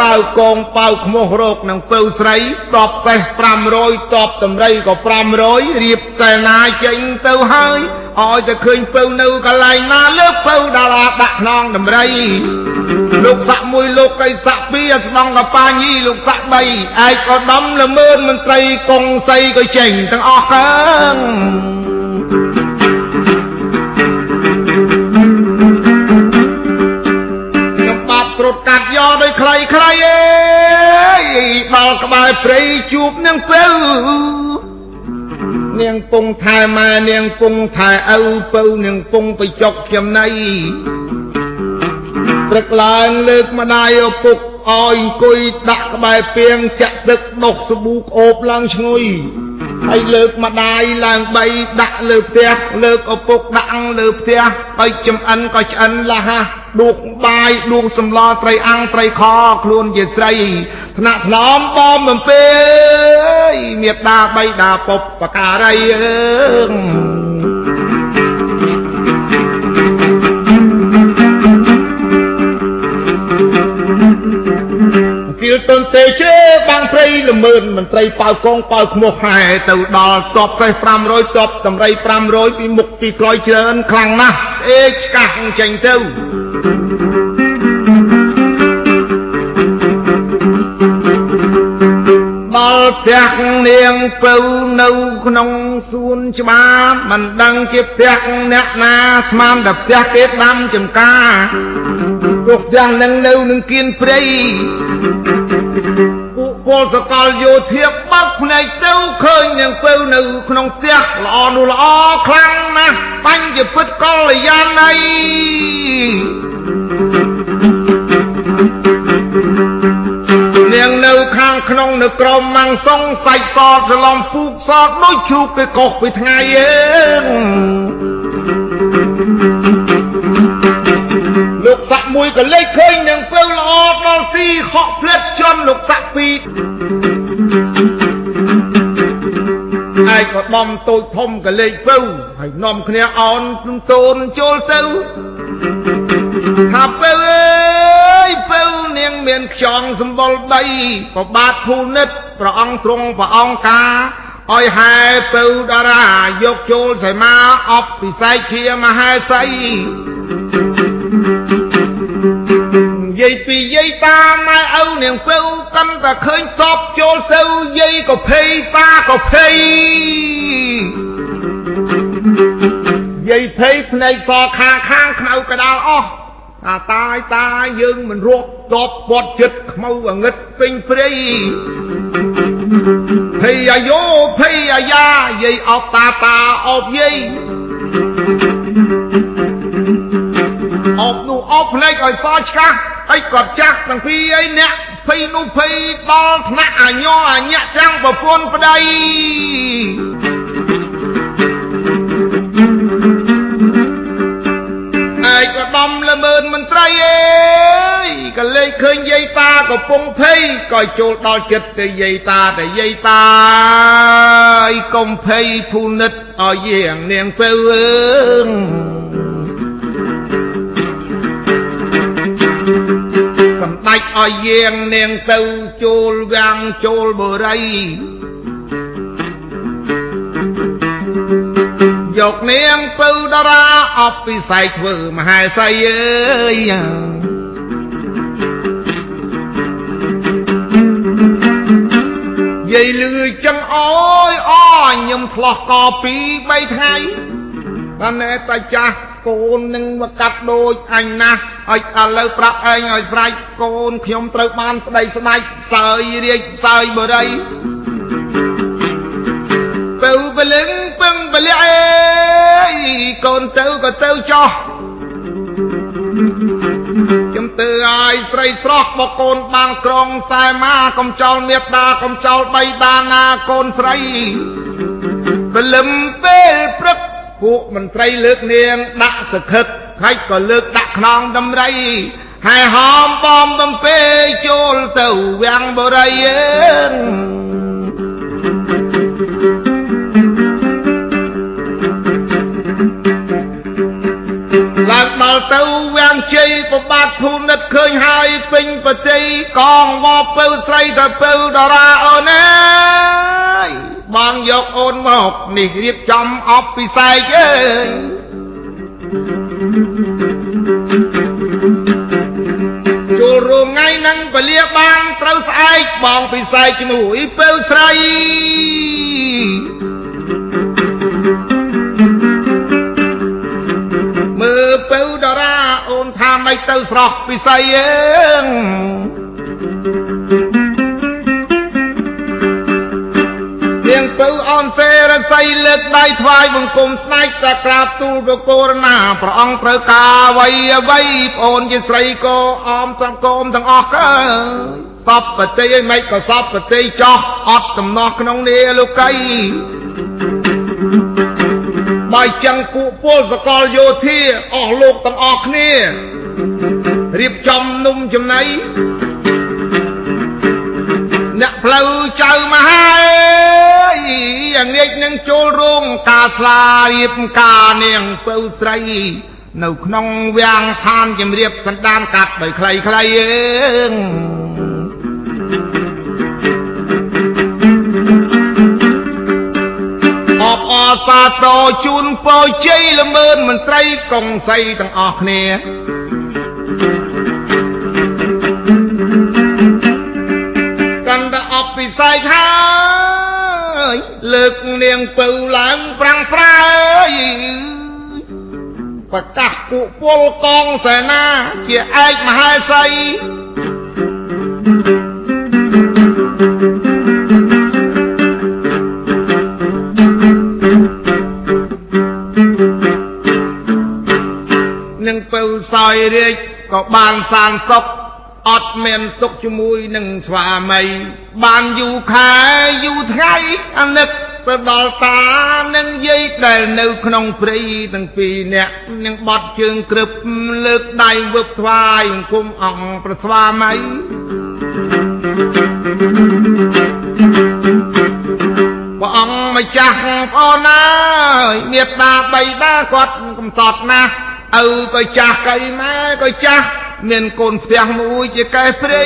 Speaker 1: ប៉ៅកងប៉ៅខ្មោះរោគនឹងពៅស្រីតបសេះ500តបតម្រៃក៏500រៀបសេនាចេញទៅហើយ ឲ្យតែឃើញពៅនៅកន្លែងណាលើពៅតារាដាក់ខ្នងតម្រៃលោកស័កមួយលោកកៃស័កពីរស្ដងកប៉ាញីលោកស័ក3ឯកឧត្តមល្មើនមន្ត្រីកងសីក៏ចេញទាំងអស់កើងខ្ញុំបាទត្រុតកាត់យកដោយខ្លីខ្លីអេយដល់ក្បែរព្រៃជួបនឹងពេល នាងពងថែម៉ែនាងពងថែឪពៅនាងពងបច្ចុកចំណៃព្រឹកឡើងលើកម្ដាយឪពុកឲ្យអង្គុយដាក់ក្បែរពាងចាក់ទឹកដុសសាប៊ូក្អូបឡើងឈ្ងុយ ហើយលើកម្ដាយឡើងបីដាក់លើផ្ទះលើកឪពុកដាក់លើផ្ទះហើយចំអិនក៏ឆ្អិនលះហះដួកបាយដួកសម្លត្រីអាំងត្រីខខ្លួនជាស្រីថ្នាក់ថ្នមបងបំពេមេត្តាបៃតាពុបបការីអើៀ លទុនទេជ្រេបាំងព្រៃល្មើនមន្ត្រីប៉ៅកងប៉ៅខ្មោះហែទៅដល់តបសេះ500តបតម្រៃ500ពីមុខពីក្រោយច្រើនខ្លាំងណាស់ស្អេកឆ្កាស់ចេញទៅដល់ផ្ទះនាងពៅនៅក្នុងសួនច្បារមិនដឹងជាផ្ទះអ្នកណាស្មានតែផ្ទះគេដាំចំការពួកផ្ទះនឹងនៅនឹងគៀនព្រៃ ពួកពលសកលយោធាបើកភ្នែកទៅឃើញនាងពៅនៅក្នុងផ្ទះល្អនោះល្អខ្លាំងណាស់បញ្ញពិតកល្យាណីនាងនៅខាងក្នុងនៅក្រមម៉ាំងសុងសាច់សតរឡំពូកសតដូចជ្រូកគេកោសពីថ្ងៃអើលោ មួយក៏លេចឃើញនឹងពៅល្អដល់ទីខកផ្លិតជន់លោកសាក់ពីរឯក៏ដំតូចធំក៏លេចពៅហើយនាំគ្នាអោនតូនចូលទៅថាពៅអើយពៅនាងមានខ្យងសម្បុរដីប្របាទភូនិតព្រះអង្គទ្រង់ព្រះអង្គការឲ្យហែពៅតារាយកចូលសីមាអបពិស័យជាមហេសី យាយពីយាយតាម៉ែឪនាងពៅកាន់តែឃើញតបចូលទៅយាយក៏ភ័យតាក៏ភ័យយាយភ័យភ្នែកសខាងខាងខ្មៅកដាលអស់តាតាយតាយើងមិនរកតបពាត់ចិត្តខ្មៅអងឹតពេញព្រៃភ័យអាយោភ័យអាយ៉ាយាយអបតាតាអបយាយអបនោះអបភ្នែកឲ្យសឆ្កាស់ ហើយគាត់ចាស់ទាំងពីរអីអ្នកភ័យនោះភ័យដល់ថ្នាក់អញអញ្ញៈទាំងប្រពន្ធប្តីឯកឧត្តមល្មើនមន្ត្រីអើយក៏លេចឃើញយាយតាកំពុងភ័យក៏ចូលដល់ចិត្តទៅយាយតាទៅយាយតាអីកុំភ័យភូនិតឲ្យយាងនាងពៅអើស ដេចឲ្យយាងនាងទៅចូលវាំងចូលបរិយយកនាងពៅតារាអបពិស័យធ្វើមហេសីអើយយាយលឺចឹងអើយអខ្ញុំឆ្លោះកពី3ថ្ងៃបានតែតាចាស់ កូននឹងមកកាត់ដូចអញណាស់ឲ្យឥឡូវប្រាប់ឯងឲ្យស្រេចកូនខ្ញុំត្រូវបានប្តីស្ដេចសើយរាជសើយបរិយទៅបលឹងពឹងបលិអេកូនទៅក៏ទៅចោះខ្ញុំទៅឲ្យស្រីស្រស់បកូនបានក្រុងសែមាកំចោលមេត្តាកំចោលបៃតាណាកូនស្រីពលឹមពេលព្រឹក ពួកមន្ត្រីលើកនាងដាក់សខឹកហើយក៏លើកដាក់ខ្នងដំរីហើយហោមបំបំពេចូលទៅវាំងបរិយឡើងដល់ទៅវាំងជ័យប្របាទភូមិនិតឃើញហើយពេញប្រតិកងវពៅស្រីទៅពៅតារាអូនអើយ បងយកអូនមកនេះរៀបចំអបពិសែកអើយចូលរួមថ្ងៃនឹងពលាបានត្រូវស្អែកបងពិសែកជាមួយពេលស្រីមើលពេលតារាអូនថាមិនទៅស្រស់ពិស័យអើង ពៅអនសេរស័រីលើកដៃថ្វាយបង្គំស្ដេចតែក្រាបទូលបកូរណាព្រះអង្គត្រូវការអ្វីអ្វីប្អូនជាស្រីក៏អមសង្គមទាំងអស់កើសពបតិឯមិនក៏សពបតិចោះអត់ដំណោះក្នុងនេះលោកីបើចឹងពួកពលសកលយោធាអស់លោកទាំងអស់គ្នារៀបចំនំចំណៃអ្នកផ្លូវចៅមហាយ៉ាងងាក នឹងចូលរោងការស្លារៀបការនាងពៅស្រីនៅក្នុងវាំងឋានជំរាបសន្តានកាត់ដោយខ្លីខ្លីអើបអសាទរជូនពរជ័យល្មើនមន្ត្រីកុងសីទាំងអស់គ្នាកាន់តែអបពិសេសហើយលើក នាងពៅឡើងប្រាំងប្រៃប្រកាសពួកពលកងសេនាជាឯកមហេសីសោយរាជក៏បានសានសុខអត់មានទុកជាមួយនឹងស្វាមីបានយូរខែយូរថ្ងៃអាណិត ទៅដល់តានិងយាយដែលនៅក្នុងព្រៃទាំងពីរនាក់នឹងបត់ជើងក្រឹបលើកដៃវឹបថ្វាយអង្គមអង្គប្រស្វាមីព្រះអង្គម្ចាស់ប្អូនអើយមេត្តាបៃតាគាត់កំសត់ណាស់ឪក៏ចាស់កៃម៉ែក៏ចាស់មានកូនផ្ទះមួយជាកែព្រៃ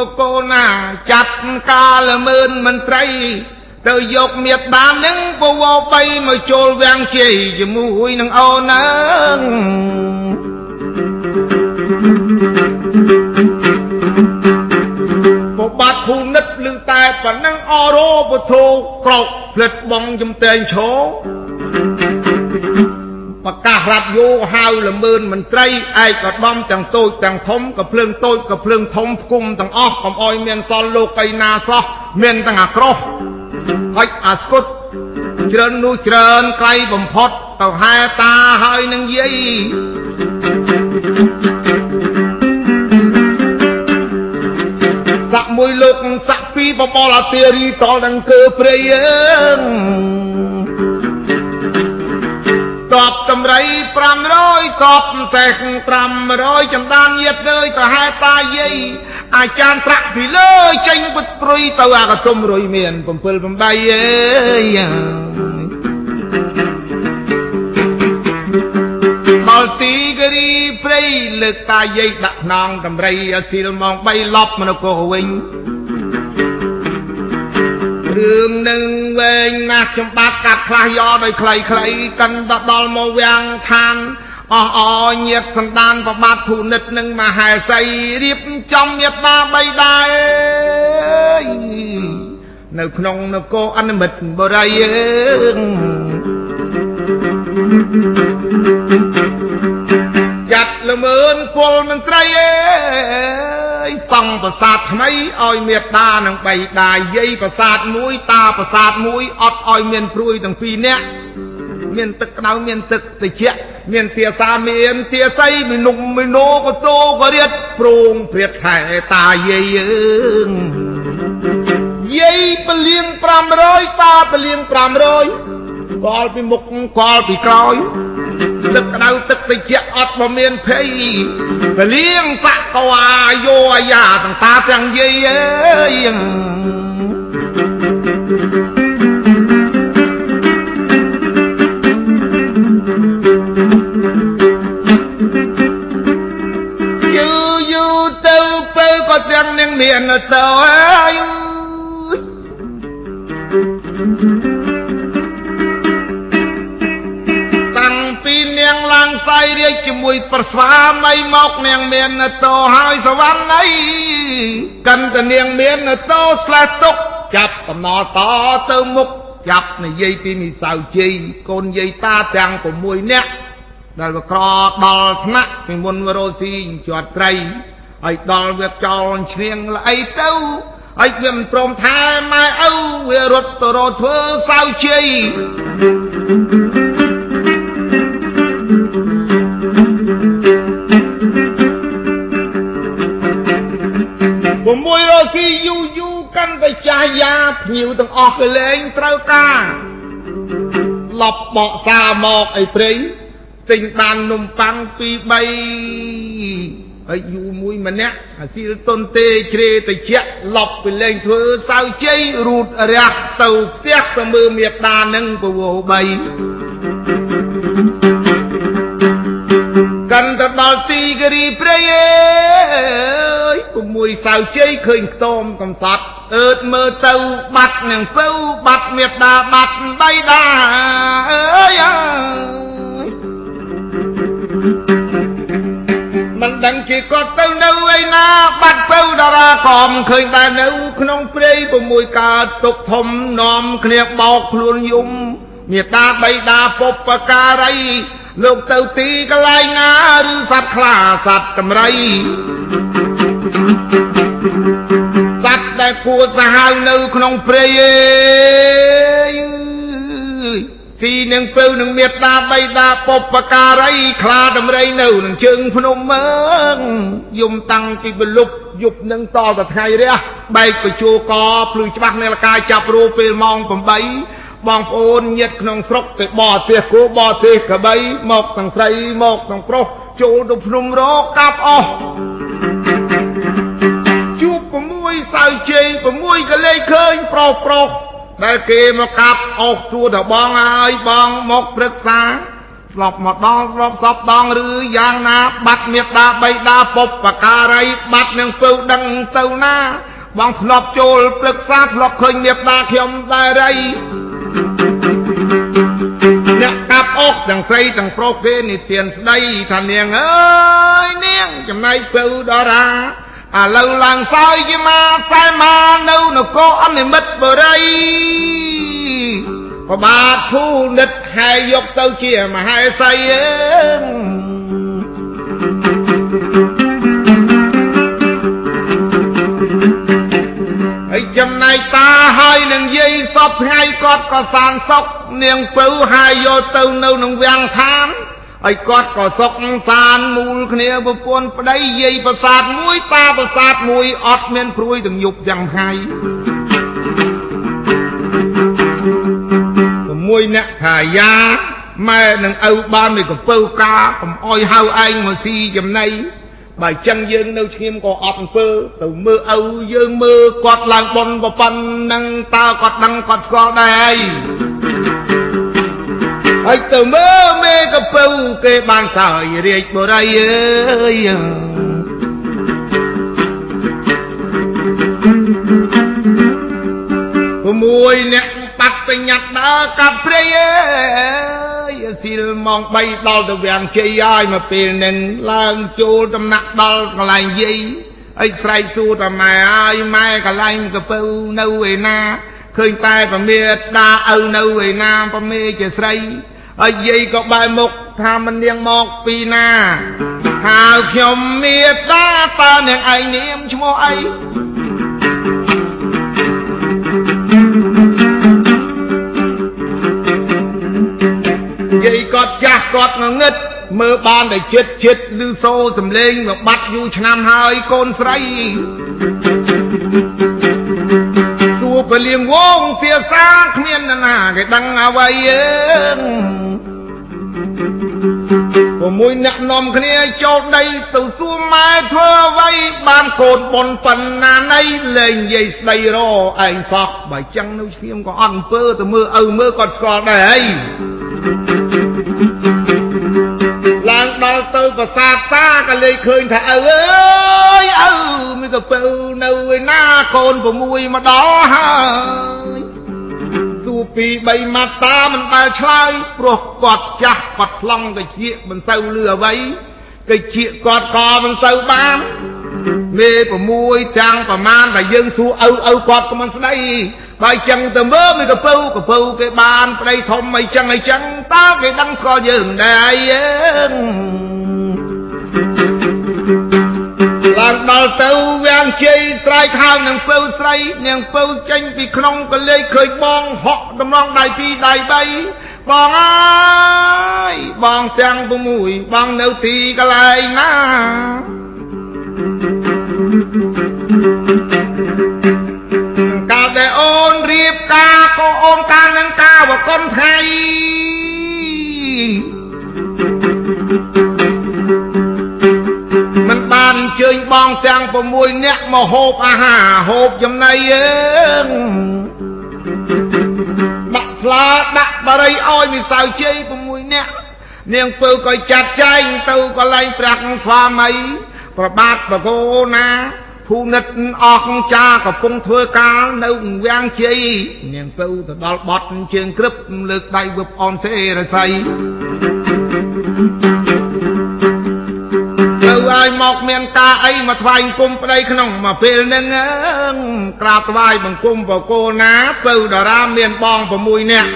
Speaker 1: វសូមបកូនណា ចាត់ការល្មើនមន្ត្រីទៅយកមេត្តានឹងបវរបីមកចូលវាំងជ័យជាមួយនឹងអូនណាបបាត់ភូនិតឮតែប៉ុណ្ណឹងអរោពធោក្រោកផ្លិតបងជំតែងឈោ ប្រកាសរដ្ឋយោហៅល្មើនមន្ត្រីឯកឧត្តមទាំងតូចទាំងធំក៏ភ្លើងតូចក៏ភ្លើងធំផ្គុំទាំងអស់កុំអោយមានសល់លោកកៃណាសោះមានទាំងអាក្រោះហុចអាស្គុតច្រើននោះច្រើនក្រៃបំផុតទៅហែតាហើយនឹងយាយសាក់មួយលោកសាក់ពីរបបអាទារីតល់នឹងកើព្រៃអើង តបតម្រៃ500តបសេះ500ចន្តានញាតលើយទៅហែតាយាយអាចារ្យត្រាក់ពីលើចេញពុត្រុយទៅអាកតុំរុយមាន7 8អើយដល់ទីគិរីព្រៃលើកតាយាយដាក់ខ្នងតម្រៃស៊ីលម៉ោង3លប់មកនគរវិញ រឿងនឹងវែងណាស់ខ្ញុំបាទកាត់ខ្លះយកដោយខ្លីៗកាន់ទៅដល់មកវាំងឋានអស់អញាតសន្តានប្របាទភូនិតនិងមហេសីរៀបចំមេត្តាបីដែរនៅក្នុងនគរអនុមិត្តបរិយចាត់ល្មើនពលមន្ត្រីអើយ សង់ប្រាសាទថ្មីឲ្យមេត្តានឹងបៃតាយាយប្រាសាទមួយតាប្រាសាទមួយអត់ឲ្យមានព្រួយទាំងពីរនាក់មានទឹកក្តៅមានទឹកត្រជាក់មានទាសាមានទាស័យមីនុំមីណូក៏តោក៏រៀតប្រងព្រាតខែតាយាយអើយាយពលៀង500តាពលៀង500កលពីមុខកលពីក្រោយទឹកក្តៅទឹកត្រជាក់អត់មកមានភ័យ ពលៀងស័កកវាយោអាយ៉ាទាំងតាទាំងយាយអើយយូយូទៅទៅក៏ទាំងនឹងមានទៅហើយ មួយប្រស្វាមីមកនាងមានតោហើយសវណ្ណអីកិនតនាងមានតោស្លេះទុកចាប់កំណល់តទៅមុខចាប់និយាយពីមីសៅជ័យកូនយាយតាទាំង6នាក់ដែលវាក្រដល់ថ្នាក់ពីមុនរោស៊ីជាត់ត្រីហើយដល់វាចោលឈ្នៀងល្អីទៅហើយវាមិនព្រមថែម៉ែឪវារត់ទៅរកធ្វើសៅជ័យ 6រកស៊ីយូយូកាន់តែចាស់យ៉ាភ្ញៀវទាំងអស់ក៏លែងត្រូវការឡប់បកសាមកអីព្រៃទិញបាននំប៉័ង2 3ហើយយូមួយម្នាក់អាស៊ីលតុនទេជ្រេតិចឡប់ពីលេងធ្វើសៅជ័យរូតរះទៅផ្ទះទៅមើលមេដានឹងពវោបី កាន់ទៅដល់ទីគិរីព្រៃអើយពុំមួយសៅជ័យឃើញខ្ទមកំសត់អើតមើលទៅបាត់នឹងពៅបាត់មេដាបាត់បៃតាអើយអើយមិនដឹងជាគាត់ទៅនៅឯណាបាត់ពៅតារាកំឃើញតែនៅ ក្នុងព្រៃពុំមួយកើតទុកធំនាំគ្នាបោកខ្លួនយំមេដាបៃតាពុបការី លោកទៅទីកន្លែងណាឬសត្វខ្លាសត្វតម្រៃសត្វដែលគួរសាហាវនៅក្នុងព្រៃអេយស៊ីនឹងពៅនឹងមេត្តាបៃតាពុបការីខ្លាតម្រៃនៅនឹងជើងភ្នំមើងយំតាំងពីបលុបយប់នឹងតទៅថ្ងៃរះបែកបញ្ជោកភ្លឺច្បាស់នាឡិកាចាប់រូពេលម៉ោង8 បងប្អូនញាតិក្នុងស្រុកទៅបរទេសគោបរទេសកបីមកទាំងស្រីមកទាំងប្រុសចូលទៅភ្នំរកកាប់អស់ជួប6សៅជ័យ6ក៏លេខឃើញប្រុសប្រុសដែលគេមកកាប់អស់សួរទៅបងហើយបងមកព្រឹក្សាស្លប់មកដល់រាប់សពដងឬយ៉ាងណា បាត់មេត្តាបៃតាពុបបការីបាត់នឹងពៅដឹងទៅណា បងធ្លាប់ចូលព្រឹក្សាធ្លាប់ឃើញមេត្តាខ្ញុំដែររី អ្នកកាប់អុកទាំងស្រីទាំងប្រុសគេនិទានស្ដីថានាងអើយនាងចំណែកពៅដរាឥឡូវឡើងសោយជាមាខ្សែមានៅនគរអនិមិត្តបុរីប្របាទភូនិតហែយកទៅជាមហេសីអើហើយ ចំណែកតាហើយនឹងយាយសពថ្ងៃគាត់ក៏សានសុកនាងពៅហាយយកទៅនៅក្នុងវាំងឋានហើយគាត់ក៏សុកសានមូលគ្នាប្រពន្ធប្តីយាយប្រាសាទមួយតាប្រាសាទមួយអត់មានព្រួយទាំងយប់ទាំងថ្ងៃមួយអ្នកថាយ៉ាម៉ែនឹងឪបាននៃកពៅកាកុំអោយហៅឯងមកស៊ីចំណៃ បើចឹងយើងនៅឈាមក៏អត់អំពើទៅមើលឪយើងមើលគាត់ឡើងបនប្រប៉ុណ្ណឹងតើគាត់ដឹងគាត់ស្គាល់ដែរហើយទៅមើលមេកពៅគេបានសើយរាជបុរីអើយមួយអ្នកបាត់ទៅញ៉ាត់ដើរកាត់ព្រៃអើយ ស៊ីលម៉ោង3ដល់ទៅវាំងជ័យហើយមកពេលនឹងឡើងចូលដំណាក់ដល់កន្លែងយាយអីស្រែកសួរតាម៉ែអើយម៉ែកន្លែងកពៅនៅឯណាឃើញតែប្រមេតាឪនៅឯណាប្រមេជាស្រីហើយយាយក៏បែរមុខថាមិននាងមកពីណាហៅខ្ញុំមេតាតើនាងឯងនាមឈ្មោះអី គាត់ចាស់គាត់ងងឹតមើលបានតែចិត្តចិត្តឬសូសំលេងមកបាត់យូរឆ្នាំហើយកូនស្រីសួរពលាងវងភាសាគ្មានណាគេដឹងអ្វីអើព្រមួយអ្នកនាំគ្នាចូលដីទៅសួរម៉ែធ្វើអ្វីបានកូនប៉ុនប៉ុណ្ណាណៃលែងនិយាយស្ដីរឯងសោះបើចឹងនៅឈាមក៏អត់អំពើទៅមើលឪមើលគាត់ស្គាល់ដែរហីឡើ ប្រាសាទតាក៏លេចឃើញថាឪអើយឪមានកពៅនៅឯណាកូន6មកដល់ហើយសួរពី3ម៉ាត់តាមិនដែលឆ្លើយព្រោះគាត់ចាស់គាត់ខ្លងតិចមិនសូវលឺអ្វីតិចគាត់ក៏មិនសូវបានមេ6ទាំងប្រមាណតែយើងសួរឪឪគាត់ក៏មិនស្ដីបើចឹងទៅមើលមានកពៅកពៅគេបានប្តីធំអីចឹងអីចឹងតើគេដឹងស្គាល់យើងដែរយើ ងឡើងដល់ទៅវាងជ័យស្រែកហៅនឹងពៅស្រីនាងពៅចេញពីក្នុងកលេចឃើញបងហក់ដំណងដៃពីរដៃបីបងអើយបងទាំង6បងនៅទីកន្លែងណាកាលដែលអូនរៀបការក៏អូនការនឹងការវកុនថ្ងៃ ជើញបងទាំង6នាក់មកហូបអាហារហូបចំណីអើដាក់ស្លាដាក់បរិយឲ្យមីសៅជ័យ6នាក់នាងពៅក៏ចាត់ចែងទៅកន្លែងព្រះស្វាមីប្របាទបកោណាភូនិតអស់ចាកំពុងធ្វើការនៅវាំងជ័យនាងពៅទៅដល់បត់ជើងក្រឹបលើកដៃវឹបអនសេរស័យ ទៅឲ្យមកមានការអីមកថ្វាយគុំប្តីក្នុងមកពេលនឹងក្រាបថ្វាយបង្គំបកោណាពៅតារាមានបង6នាក់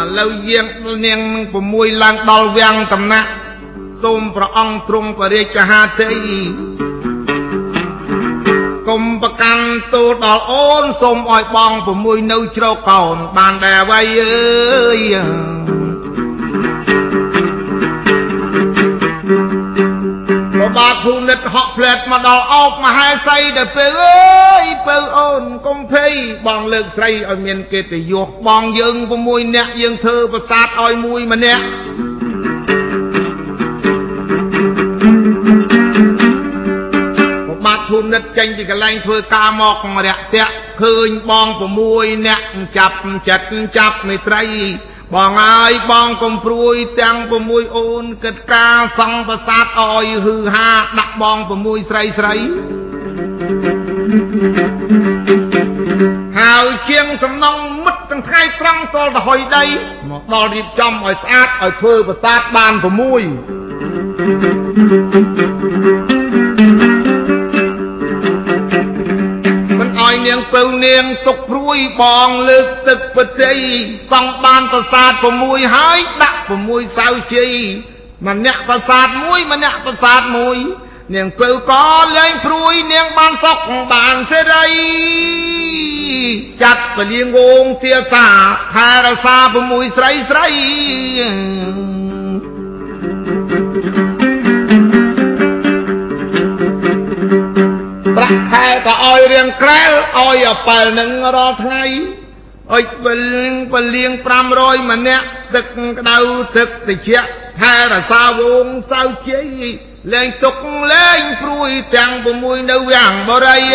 Speaker 1: ឥឡូវយាងនាង6ឡើងដល់វាំងតំណាក់សូមព្រះអង្គទ្រង់បរិយាហាទេគុំ ប្រកាន់ទូលដល់អូនសូមឲ្យបង6នៅជ្រកកោនបានដែរអ្វីអើយប្របាទភូនិតហក់ផ្លែតមកដល់អោបមហេសីដល់ពេលអើយពៅអូនកុំភ័យបងលើកស្រីឲ្យមានកិត្តិយសបងយើង6នាក់យើងធ្វើប្រសាទឲ្យមួយម្នាក់ និតចេញពីកន្លែងធ្វើការមករយៈតាក់ឃើញបង6នាក់ចាប់ចិត្តចាប់មេត្រី បងអើយបងកំព្រួយទាំង6អូនគិតការសង់ប្រាសាទអយហឺហាដាក់បង6ស្រីស្រីហើយជាងសំណងមិត្តទាំងថ្ងៃត្រង់តលទៅហុយដីមកដល់រៀបចំឲ្យស្អាតឲ្យធ្វើប្រាសាទបាន6 ពៅនាងទុកព្រួយបងលើកទឹកបតីសង់បានប្រាសាទ6ហើយដាក់6សៅជ័យម្នាក់ប្រាសាទមួយម្នាក់ប្រាសាទមួយនាងពៅក៏លែងព្រួយនាងបានសុខបានសេរីចាត់ពលាងងងទាសាថែរសា6ស្រីស្រី ប្រាក់ខែក៏ឲ្យរៀងក្រែលឲ្យអប៉ែលនឹងរាល់ថ្ងៃអុចបលបលៀង500ម្នាក់ទឹកក្តៅទឹកត្រជាក់ថែរសាវងសៅជ័យលែងទុកលែងព្រួយទាំង6នៅវាំងបរិយ